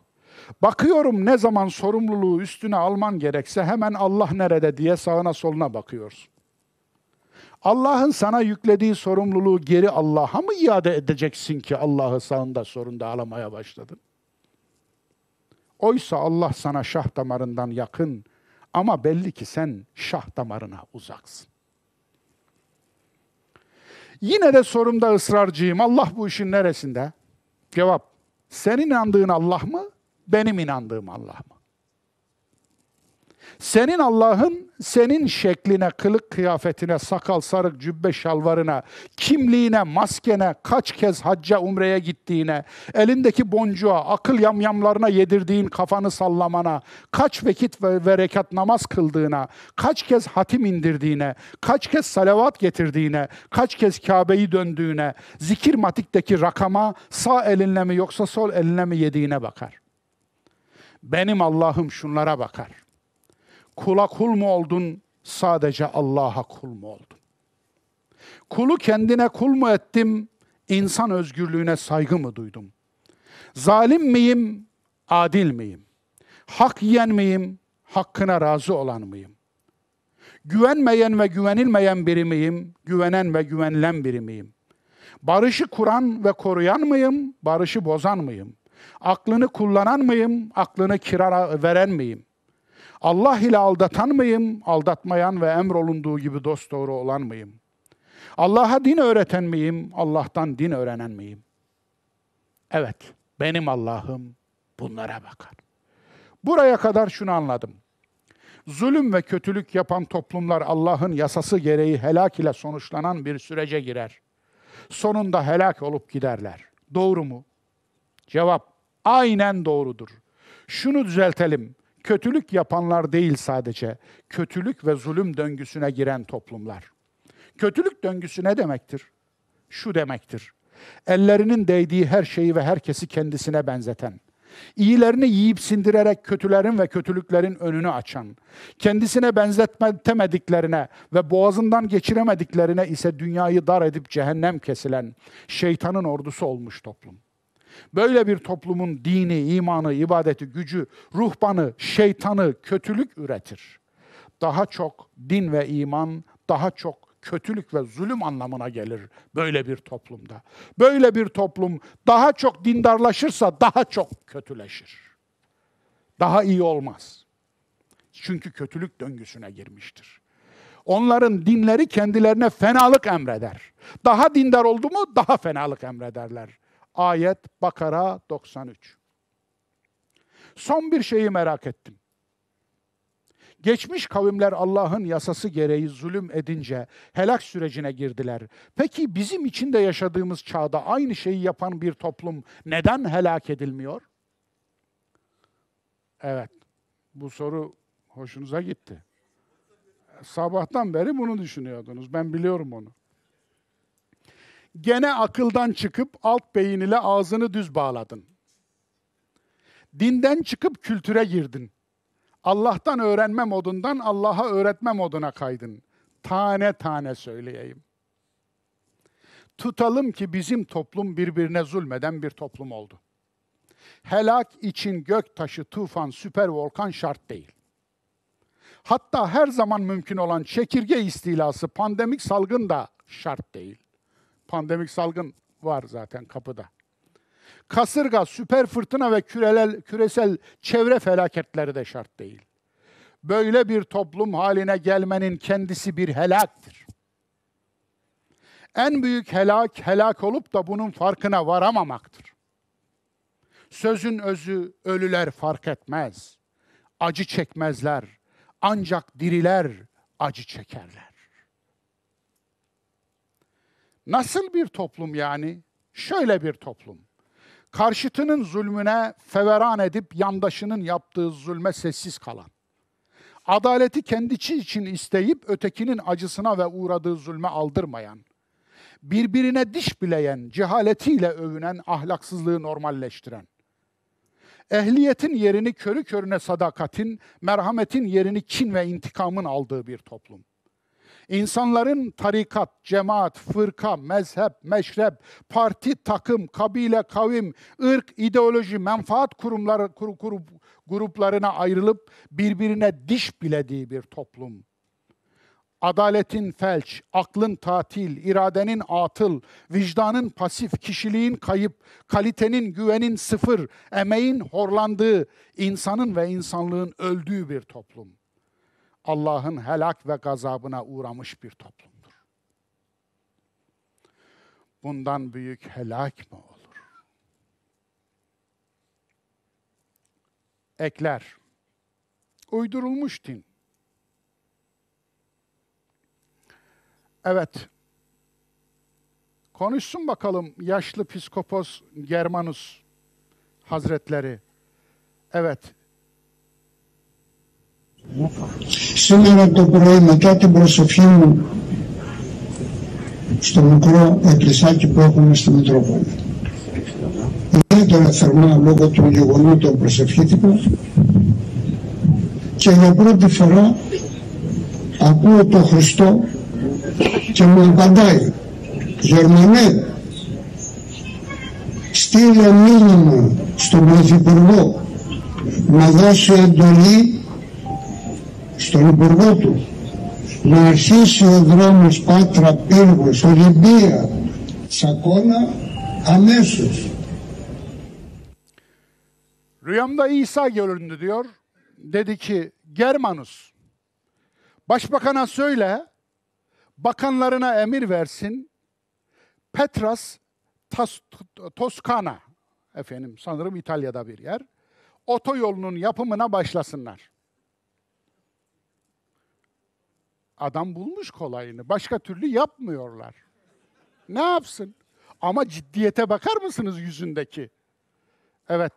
Bakıyorum ne zaman sorumluluğu üstüne alman gerekse hemen Allah nerede diye sağına soluna bakıyorsun. Allah'ın sana yüklediği sorumluluğu geri Allah'a mı iade edeceksin ki Allah'ı sağında sorunda alamaya başladın? Oysa Allah sana şah damarından yakın ama belli ki sen şah damarına uzaksın. Yine de sorumda ısrarcıyım. Allah bu işin neresinde? Cevap. Senin inandığın Allah mı? Benim inandığım Allah mı? Senin Allah'ın senin şekline, kılık kıyafetine, sakal, sarık, cübbe şalvarına, kimliğine, maskene, kaç kez hacca, umreye gittiğine, elindeki boncuğa, akıl yamyamlarına yedirdiğin kafanı sallamana, kaç vakit ve, ve rekat namaz kıldığına, kaç kez hatim indirdiğine, kaç kez salavat getirdiğine, kaç kez Kabe'yi döndüğüne, zikir matikteki rakama sağ elinle mi yoksa sol elinle mi yediğine bakar. Benim Allah'ım şunlara bakar. Kula kul mu oldun, sadece Allah'a kul mu oldun? Kulu kendine kul mu ettim, insan özgürlüğüne saygı mı duydum? Zalim miyim, adil miyim? Hak yiyen miyim, hakkına razı olan mıyım? Güvenmeyen ve güvenilmeyen biri miyim, güvenen ve güvenilen biri miyim? Barışı kuran ve koruyan mıyım, barışı bozan mıyım? Aklını kullanan mıyım, aklını kirara veren miyim? Allah ile aldatan mıyım, aldatmayan ve emrolunduğu gibi dost doğru olan mıyım? Allah'a din öğreten miyim, Allah'tan din öğrenen miyim? Evet, benim Allah'ım bunlara bakar. Buraya kadar şunu anladım. Zulüm ve kötülük yapan toplumlar Allah'ın yasası gereği helak ile sonuçlanan bir sürece girer. Sonunda helak olup giderler. Doğru mu? Cevap aynen doğrudur. Şunu düzeltelim. Kötülük yapanlar değil sadece, kötülük ve zulüm döngüsüne giren toplumlar. Kötülük döngüsü ne demektir? Şu demektir. Ellerinin değdiği her şeyi ve herkesi kendisine benzeten, iyilerini yiyip sindirerek kötülerin ve kötülüklerin önünü açan, kendisine benzetmediklerine ve boğazından geçiremediklerine ise dünyayı dar edip cehennem kesilen şeytanın ordusu olmuş toplum. Böyle bir toplumun dini, imanı, ibadeti, gücü, ruhbanı, şeytanı, kötülük üretir. Daha çok din ve iman, daha çok kötülük ve zulüm anlamına gelir böyle bir toplumda. Böyle bir toplum daha çok dindarlaşırsa daha çok kötüleşir. Daha iyi olmaz. Çünkü kötülük döngüsüne girmiştir. Onların dinleri kendilerine fenalık emreder. Daha dindar oldu mu daha fenalık emrederler. Ayet Bakara 93. Son bir şeyi merak ettim. Geçmiş kavimler Allah'ın yasası gereği zulüm edince helak sürecine girdiler. Peki bizim içinde yaşadığımız çağda aynı şeyi yapan bir toplum neden helak edilmiyor? Evet, bu soru hoşunuza gitti. Sabahtan beri bunu düşünüyordunuz. Ben biliyorum onu. Gene akıldan çıkıp alt beyin ile ağzını düz bağladın. Dinden çıkıp kültüre girdin. Allah'tan öğrenme modundan Allah'a öğretme moduna kaydın. Tane tane söyleyeyim. Tutalım ki bizim toplum birbirine zulmeden bir toplum oldu. Helak için gök taşı, tufan, süper volkan şart değil. Hatta her zaman mümkün olan çekirge istilası, pandemik salgın da şart değil. Pandemik salgın var zaten kapıda. Kasırga, süper fırtına ve kürelel, küresel çevre felaketleri de şart değil. Böyle bir toplum haline gelmenin kendisi bir helaktır. En büyük helak, helak olup da bunun farkına varamamaktır. Sözün özü ölüler fark etmez. Acı çekmezler. Ancak diriler acı çekerler. Nasıl bir toplum yani? Şöyle bir toplum. Karşıtının zulmüne feveran edip yandaşının yaptığı zulme sessiz kalan. Adaleti kendisi için isteyip ötekinin acısına ve uğradığı zulme aldırmayan. birbirine diş bileyen, cehaletiyle övünen, ahlaksızlığı normalleştiren. Ehliyetin yerini körü körüne sadakatin, merhametin yerini kin ve intikamın aldığı bir toplum. İnsanların tarikat, cemaat, fırka, mezhep, meşrep, parti, takım, kabile, kavim, ırk, ideoloji, menfaat kurumları, kur, kur, gruplarına ayrılıp birbirine diş bilediği bir toplum. Adaletin felç, aklın tatil, iradenin atıl, vicdanın pasif, kişiliğin kayıp, kalitenin güvenin sıfır, emeğin horlandığı, insanın ve insanlığın öldüğü bir toplum.'' Allah'ın helak ve gazabına uğramış bir toplumdur. Bundan büyük helak mı olur? Ekler. Uydurulmuş din. Evet. Konuşsun bakalım yaşlı psikopos Germanus Hazretleri. Evet, Σήμερα το πρωί μετά την προσευχή μου στο μικρό εκκλησάκι που έχουμε στη Μητρόπολη. Ιδιαίτερα θερμά λόγω του γεγονότου προσευχήθηκα και για πρώτη φορά ακούω το Χριστό και μου απαντάει Γερμανέ στείλε μήνυμα στον Πρωθυπουργό να δώσει εντολή στον Υπουργό του να αρχίσει ο δρόμος Πάτρα Πύργος Ολυμπία Σακώνα αμέσως. Rüyamda İsa göründü diyor. Dedi ki Germanus başbakana söyle bakanlarına emir versin Petras Tas, Toskana efendim sanırım İtalya'da bir yer otoyolunun yapımına başlasınlar. Adam bulmuş kolayını. Başka türlü yapmıyorlar. Ne yapsın? Ama ciddiyete bakar mısınız yüzündeki? Evet,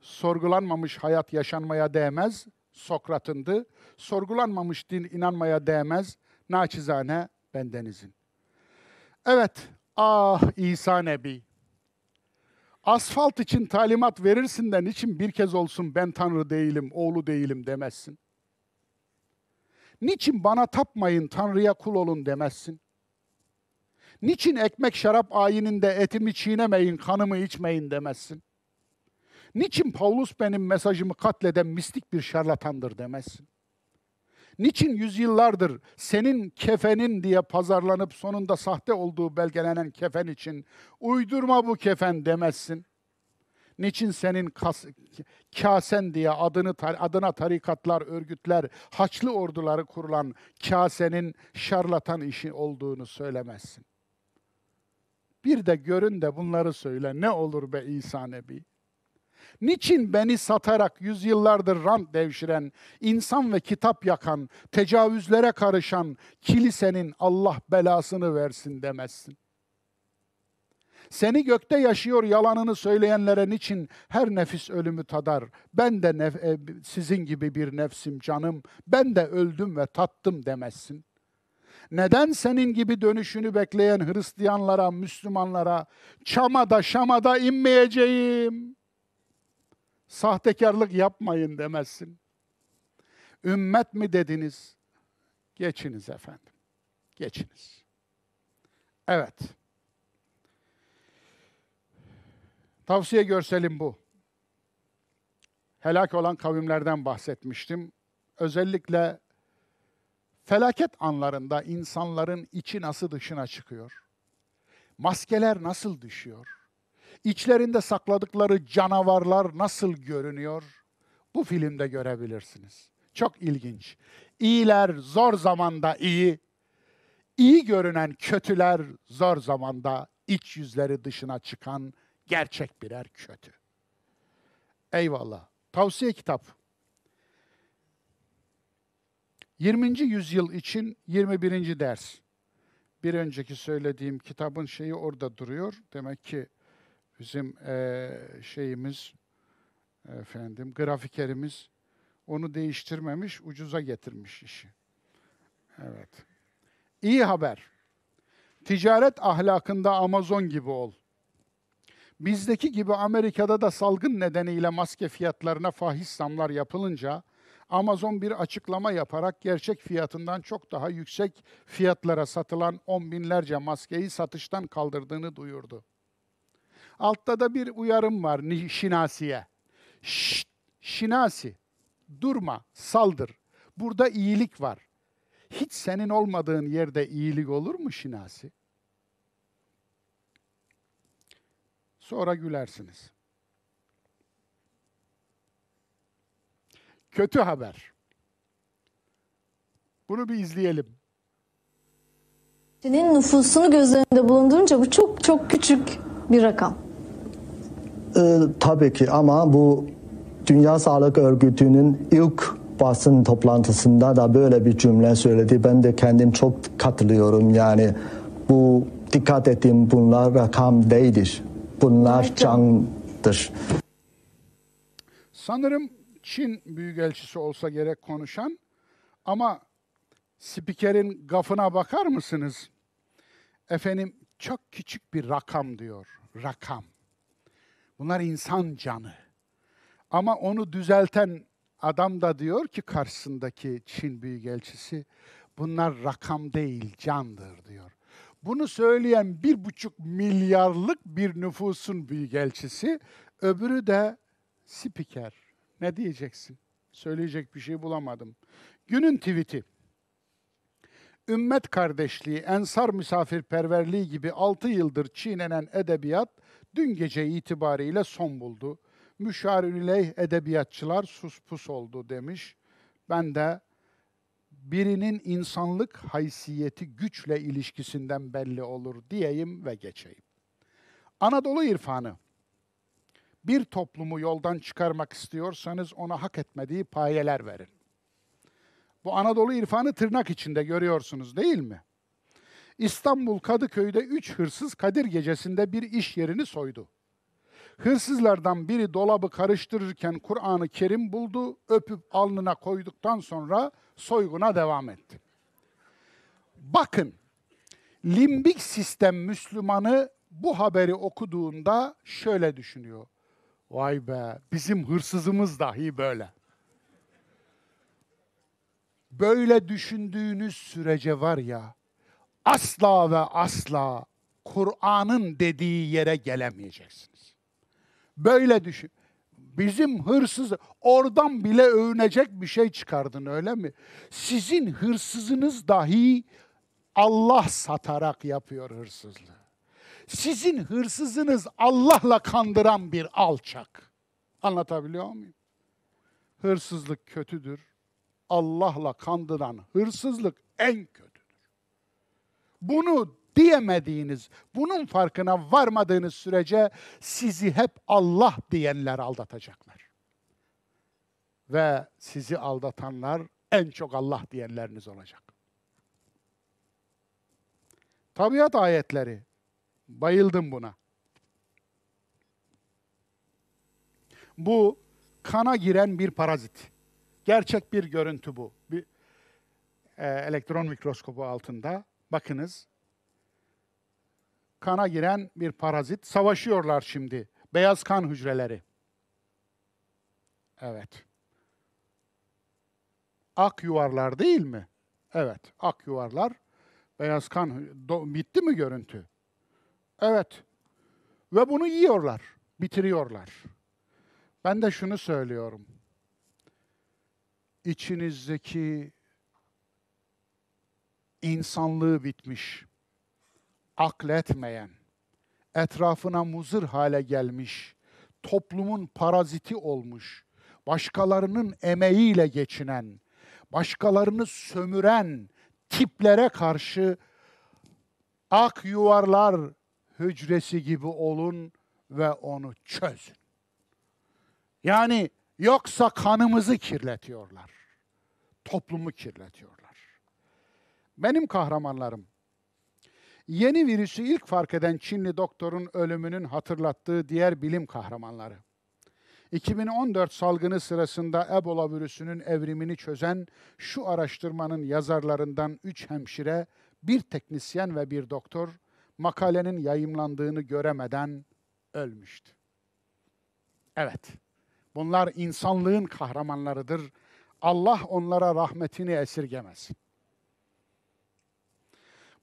sorgulanmamış hayat yaşanmaya değmez. Sokrat'ındı. Sorgulanmamış din inanmaya değmez. Naçizane bendenizin. Evet, ah İsa Nebi. Asfalt için talimat verirsin de niçin bir kez olsun ben Tanrı değilim, oğlu değilim demezsin. Niçin bana tapmayın, Tanrı'ya kul olun demezsin? Niçin ekmek şarap ayininde etimi çiğnemeyin, kanımı içmeyin demezsin? Niçin Paulus benim mesajımı katleden mistik bir şarlatandır demezsin? Niçin yüzyıllardır senin kefenin diye pazarlanıp sonunda sahte olduğu belgelenen kefen için uydurma bu kefen demezsin? Niçin senin kas, kasen diye adını adına tarikatlar, örgütler, haçlı orduları kurulan kasenin şarlatan işi olduğunu söylemezsin? Bir de görün de bunları söyle. Ne olur be İsa Nebi? Niçin beni satarak yüzyıllardır rant devşiren, insan ve kitap yakan, tecavüzlere karışan kilisenin Allah belasını versin demezsin? Seni gökte yaşıyor yalanını söyleyenlere niçin her nefis ölümü tadar? Ben de nef- e, sizin gibi bir nefsim canım, ben de öldüm ve tattım demezsin. Neden senin gibi dönüşünü bekleyen Hristiyanlara, Müslümanlara çamada şamada inmeyeceğim? Sahtekarlık yapmayın demezsin. Ümmet mi dediniz? Geçiniz efendim. Geçiniz. Evet. Tavsiye görselim bu. Helak olan kavimlerden bahsetmiştim. Özellikle felaket anlarında insanların içi nasıl dışına çıkıyor? Maskeler nasıl düşüyor? İçlerinde sakladıkları canavarlar nasıl görünüyor? Bu filmde görebilirsiniz. Çok ilginç. İyiler zor zamanda iyi, iyi görünen kötüler zor zamanda iç yüzleri dışına çıkan gerçek birer kötü. Eyvallah. Tavsiye kitap. 20. yüzyıl için 21. ders. Bir önceki söylediğim kitabın şeyi orada duruyor. Demek ki bizim e, şeyimiz efendim grafikerimiz onu değiştirmemiş, ucuza getirmiş işi. Evet. İyi haber. Ticaret ahlakında Amazon gibi ol. Bizdeki gibi Amerika'da da salgın nedeniyle maske fiyatlarına fahiş zamlar yapılınca Amazon bir açıklama yaparak gerçek fiyatından çok daha yüksek fiyatlara satılan on binlerce maskeyi satıştan kaldırdığını duyurdu. Altta da bir uyarım var Şinasi'ye. Şşt, Şinasi, durma, saldır. Burada iyilik var. Hiç senin olmadığın yerde iyilik olur mu Şinasi? Sonra gülersiniz. Kötü haber. Bunu bir izleyelim. Çin'in nüfusunu göz önünde bulundurunca bu çok çok küçük bir rakam. Ee, tabii ki ama bu Dünya Sağlık Örgütü'nün ilk basın toplantısında da böyle bir cümle söyledi. Ben de kendim çok katılıyorum. Yani bu dikkat ettiğim bunlar rakam değildir. Bunlar candır. Sanırım Çin Büyükelçisi olsa gerek konuşan ama spikerin gafına bakar mısınız? Efendim çok küçük bir rakam diyor. Rakam. Bunlar insan canı. Ama onu düzelten adam da diyor ki karşısındaki Çin Büyükelçisi bunlar rakam değil candır diyor. Bunu söyleyen bir buçuk milyarlık bir nüfusun büyükelçisi, öbürü de spiker. Ne diyeceksin? Söyleyecek bir şey bulamadım. Günün tweet'i. Ümmet kardeşliği, ensar misafirperverliği gibi 6 yıldır çiğnenen edebiyat dün gece itibariyle son buldu. Müşavirüleyh edebiyatçılar sus pus oldu demiş. Ben de birinin insanlık haysiyeti güçle ilişkisinden belli olur diyeyim ve geçeyim. Anadolu irfanı. Bir toplumu yoldan çıkarmak istiyorsanız ona hak etmediği payeler verin. Bu Anadolu irfanı tırnak içinde görüyorsunuz değil mi? İstanbul Kadıköy'de üç hırsız Kadir gecesinde bir iş yerini soydu. Hırsızlardan biri dolabı karıştırırken Kur'an-ı Kerim buldu, öpüp alnına koyduktan sonra soyguna devam etti. Bakın, limbik sistem Müslümanı bu haberi okuduğunda şöyle düşünüyor. Vay be, bizim hırsızımız dahi böyle. Böyle düşündüğünüz sürece var ya, asla ve asla Kur'an'ın dediği yere gelemeyeceksiniz. Böyle düşün. Bizim hırsız, oradan bile övünecek bir şey çıkardın öyle mi? Sizin hırsızınız dahi Allah satarak yapıyor hırsızlığı. Sizin hırsızınız Allah'la kandıran bir alçak. Anlatabiliyor muyum? Hırsızlık kötüdür. Allah'la kandıran hırsızlık en kötüdür. Bunu diyemediğiniz, bunun farkına varmadığınız sürece sizi hep Allah diyenler aldatacaklar. Ve sizi aldatanlar en çok Allah diyenleriniz olacak. Tabiat ayetleri. Bayıldım buna. Bu kana giren bir parazit. Gerçek bir görüntü bu. Bir e, elektron mikroskobu altında. Bakınız. Kana giren bir parazit. Savaşıyorlar şimdi. Beyaz kan hücreleri. Evet. Ak yuvarlar değil mi? Evet, ak yuvarlar. Beyaz kan do- bitti mi görüntü? Evet. Ve bunu yiyorlar, bitiriyorlar. Ben de şunu söylüyorum. İçinizdeki insanlığı bitmiş, akletmeyen, etrafına muzır hale gelmiş, toplumun paraziti olmuş, başkalarının emeğiyle geçinen, başkalarını sömüren tiplere karşı ak yuvarlar hücresi gibi olun ve onu çözün. Yani yoksa kanımızı kirletiyorlar. Toplumu kirletiyorlar. Benim kahramanlarım yeni virüsü ilk fark eden Çinli doktorun ölümünün hatırlattığı diğer bilim kahramanları. 2014 salgını sırasında Ebola virüsünün evrimini çözen şu araştırmanın yazarlarından üç hemşire bir teknisyen ve bir doktor makalenin yayımlandığını göremeden ölmüştü. Evet, bunlar insanlığın kahramanlarıdır. Allah onlara rahmetini esirgemesin.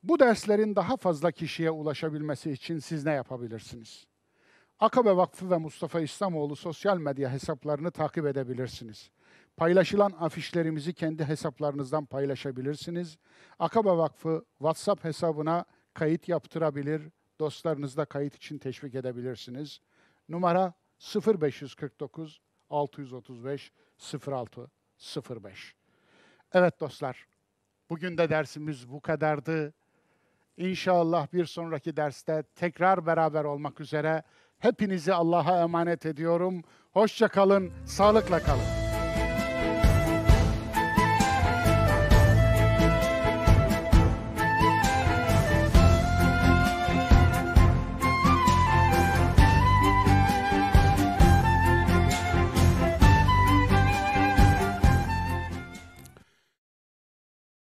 Bu derslerin daha fazla kişiye ulaşabilmesi için siz ne yapabilirsiniz? Akabe Vakfı ve Mustafa İslamoğlu sosyal medya hesaplarını takip edebilirsiniz. Paylaşılan afişlerimizi kendi hesaplarınızdan paylaşabilirsiniz. Akabe Vakfı WhatsApp hesabına kayıt yaptırabilir, dostlarınızda kayıt için teşvik edebilirsiniz. Numara 0549 635 06 05. Evet dostlar, bugün de dersimiz bu kadardı. İnşallah bir sonraki derste tekrar beraber olmak üzere hepinizi Allah'a emanet ediyorum. Hoşça kalın, sağlıkla kalın.